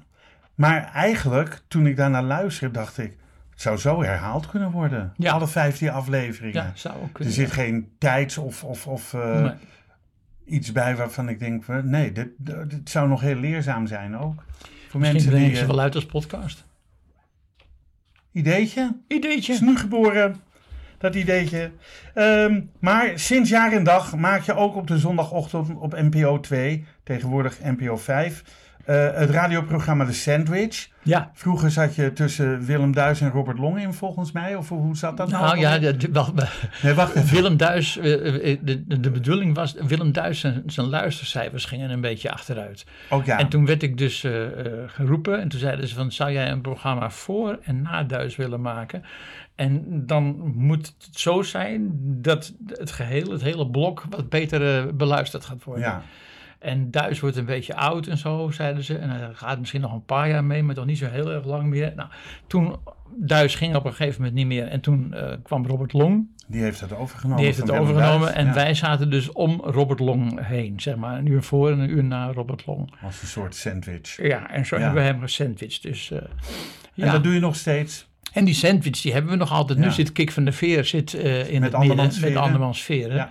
Speaker 2: Maar eigenlijk, toen ik daarnaar luisterde, dacht ik, het zou zo herhaald kunnen worden.
Speaker 3: Ja.
Speaker 2: Alle vijftien afleveringen.
Speaker 3: Ja, zou ook
Speaker 2: Er
Speaker 3: kunnen.
Speaker 2: zit geen tijds- of, of, of eh,
Speaker 3: Nee.
Speaker 2: iets bij waarvan ik denk, nee, dit, dit zou nog heel leerzaam zijn ook. Voor
Speaker 3: Misschien
Speaker 2: mensen die...
Speaker 3: ze
Speaker 2: eh,
Speaker 3: wel uit als podcast.
Speaker 2: Ideetje? is
Speaker 3: Ideetje.
Speaker 2: nu geboren, dat ideetje. Ehm, maar sinds jaar en dag maak je ook op de zondagochtend op NPO 2, tegenwoordig NPO 5, eh, het radioprogramma The Sandwich.
Speaker 3: Ja,
Speaker 2: Vroeger zat je tussen Willem Duis en Robert Long in, volgens mij. Of hoe zat dat nou?
Speaker 3: nou ja, de, de- wel,
Speaker 2: Nee, wacht even.
Speaker 3: Willem Duis, eh, eh, de, de, de bedoeling was, Willem Duis zijn, zijn luistercijfers gingen een beetje achteruit.
Speaker 2: Ook ja.
Speaker 3: En toen werd ik dus geroepen en toen zeiden ze van, zou jij een programma voor en na Duis willen maken? En dan moet het zo zijn dat het geheel, het hele blok, wat beter eh, beluisterd gaat worden.
Speaker 2: ja.
Speaker 3: En Duis wordt een beetje oud en zo, zeiden ze. En hij gaat misschien nog een paar jaar mee, maar toch niet zo heel erg lang meer. Nou, toen Duis ging op een gegeven moment niet meer. En toen eh, kwam Robert Long.
Speaker 2: Die heeft het overgenomen.
Speaker 3: Die heeft het overgenomen. En
Speaker 2: Ja.
Speaker 3: wij zaten dus om Robert Long heen. Zeg maar een uur voor en een uur na Robert Long.
Speaker 2: Als een soort sandwich.
Speaker 3: Ja, en zo
Speaker 2: Ja.
Speaker 3: hebben we hem gesandwiched. Dus, eh, ja.
Speaker 2: En dat doe je nog steeds.
Speaker 3: En die sandwich die hebben we nog altijd. Nu zit Kik van de Veer zit, eh, in
Speaker 2: Met
Speaker 3: het midden met andermans veren.
Speaker 2: Ja.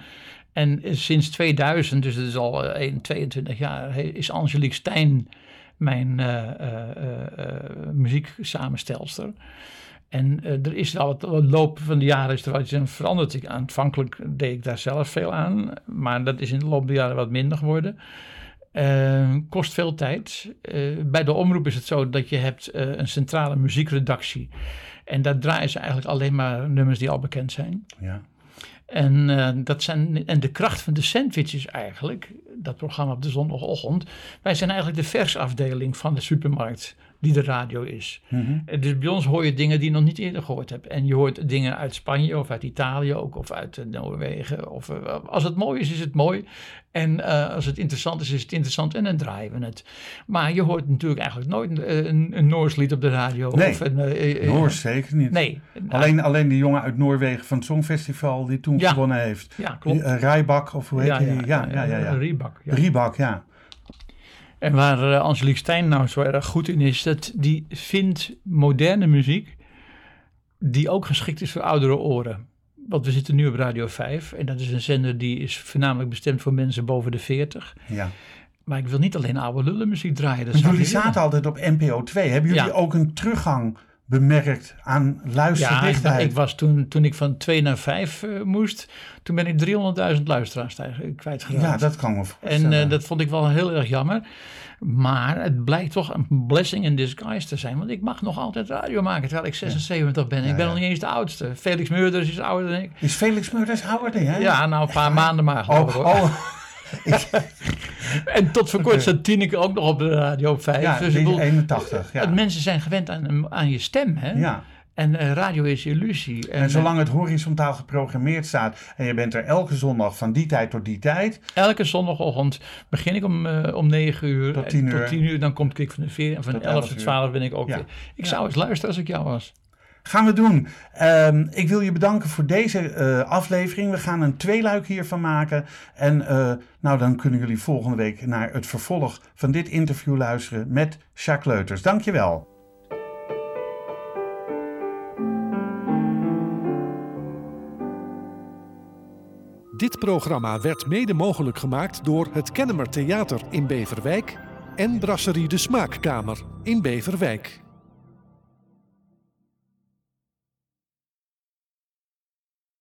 Speaker 3: En eh, sinds 2000, dus dat is al eh, 1, 22 jaar, he- is Angelique Stijn mijn eh eh, eh, eh, muzieksamenstelster. En eh, er is al wat wat loop van de jaren is er wat iets aan veranderd. Ik, aanvankelijk deed ik daar zelf veel aan, maar dat is in de loop der jaren wat minder geworden. Eh, kost veel tijd. Eh, bij de omroep is het zo dat je hebt eh, een centrale muziekredactie. En daar draaien ze eigenlijk alleen maar nummers die al bekend zijn.
Speaker 2: Ja.
Speaker 3: En, eh, dat zijn, en de kracht van de sandwich is eigenlijk, dat programma op de zondagochtend, wij zijn eigenlijk de versafdeling van de supermarkt die de radio is.
Speaker 2: Mhm.
Speaker 3: Dus bij ons hoor je dingen die je nog niet eerder gehoord hebt. En je hoort dingen uit Spanje of uit Italië ook, of uit eh, Noorwegen. Of, eh, als het mooi is, is het mooi. En eh, als het interessant is, is het interessant en dan draaien we het. Maar je hoort natuurlijk eigenlijk nooit een, een Noors lied op de radio.
Speaker 2: Nee,
Speaker 3: of een,
Speaker 2: Noors zeker niet.
Speaker 3: Nee.
Speaker 2: Alleen, alleen die jongen uit Noorwegen van het Songfestival die toen
Speaker 3: Ja.
Speaker 2: gewonnen heeft.
Speaker 3: Ja, klopt.
Speaker 2: Die, Rijbak of hoe heet die? Ja, ja, ja. ja,
Speaker 3: Riebak, ja.
Speaker 2: Riebak, ja.
Speaker 3: En waar eh, Angelique Stijn nou zo erg goed in is, dat die vindt moderne muziek die ook geschikt is voor oudere oren. Want we zitten nu op Radio 5 en dat is een zender die is voornamelijk bestemd voor mensen boven de 40.
Speaker 2: ja.
Speaker 3: Maar ik wil niet alleen oude lullenmuziek draaien. Dat
Speaker 2: jullie zaten altijd op NPO 2. Hebben jullie
Speaker 3: Ja.
Speaker 2: ook een teruggang bemerkt aan
Speaker 3: Ja, ik,
Speaker 2: luisterdichtheid?
Speaker 3: ik was toen, toen ik van 2 naar 5 uh, moest, toen ben ik 300.000 luisteraars kwijtgeraakt.
Speaker 2: Ja, dat kan me voorstellen.
Speaker 3: En uh, dat vond ik wel heel erg jammer. Maar het blijkt toch een blessing in disguise te zijn. Want ik mag nog altijd radio maken terwijl ik 76 ja. ben. Ik ja, ben nog niet eens de oudste. Felix Meurders is ouder dan ik.
Speaker 2: Is Felix Meurders ouder dan jij?
Speaker 3: Ja, nou een paar maanden maar.
Speaker 2: Oh, oh.
Speaker 3: en tot voor kort zat Tineke ook nog op de radio op 5.
Speaker 2: Ja, dus bedoel, 81. Ja.
Speaker 3: Mensen zijn gewend aan, aan je stem. Hè?
Speaker 2: Ja.
Speaker 3: En uh, radio is illusie.
Speaker 2: En, en zolang het horizontaal geprogrammeerd staat en je bent er elke zondag van die tijd tot die tijd.
Speaker 3: Elke zondagochtend begin ik om, uh, om 9 uur.
Speaker 2: Tot 10 uur.
Speaker 3: Tot 10 uur, dan kom ik van de veer en van 11 tot 12 ben ik ook
Speaker 2: ja.
Speaker 3: weer. Ik zou eens luisteren als ik jou was.
Speaker 2: Gaan we doen. Um, ik wil je bedanken voor deze uh, aflevering. We gaan een tweeluik hiervan maken. En uh, nou, dan kunnen jullie volgende week naar het vervolg van dit interview luisteren met Jacques Leuters. Dankjewel.
Speaker 1: Dit programma werd mede mogelijk gemaakt door het Kennemer Theater in Beverwijk en Brasserie de Smaakkamer in Beverwijk.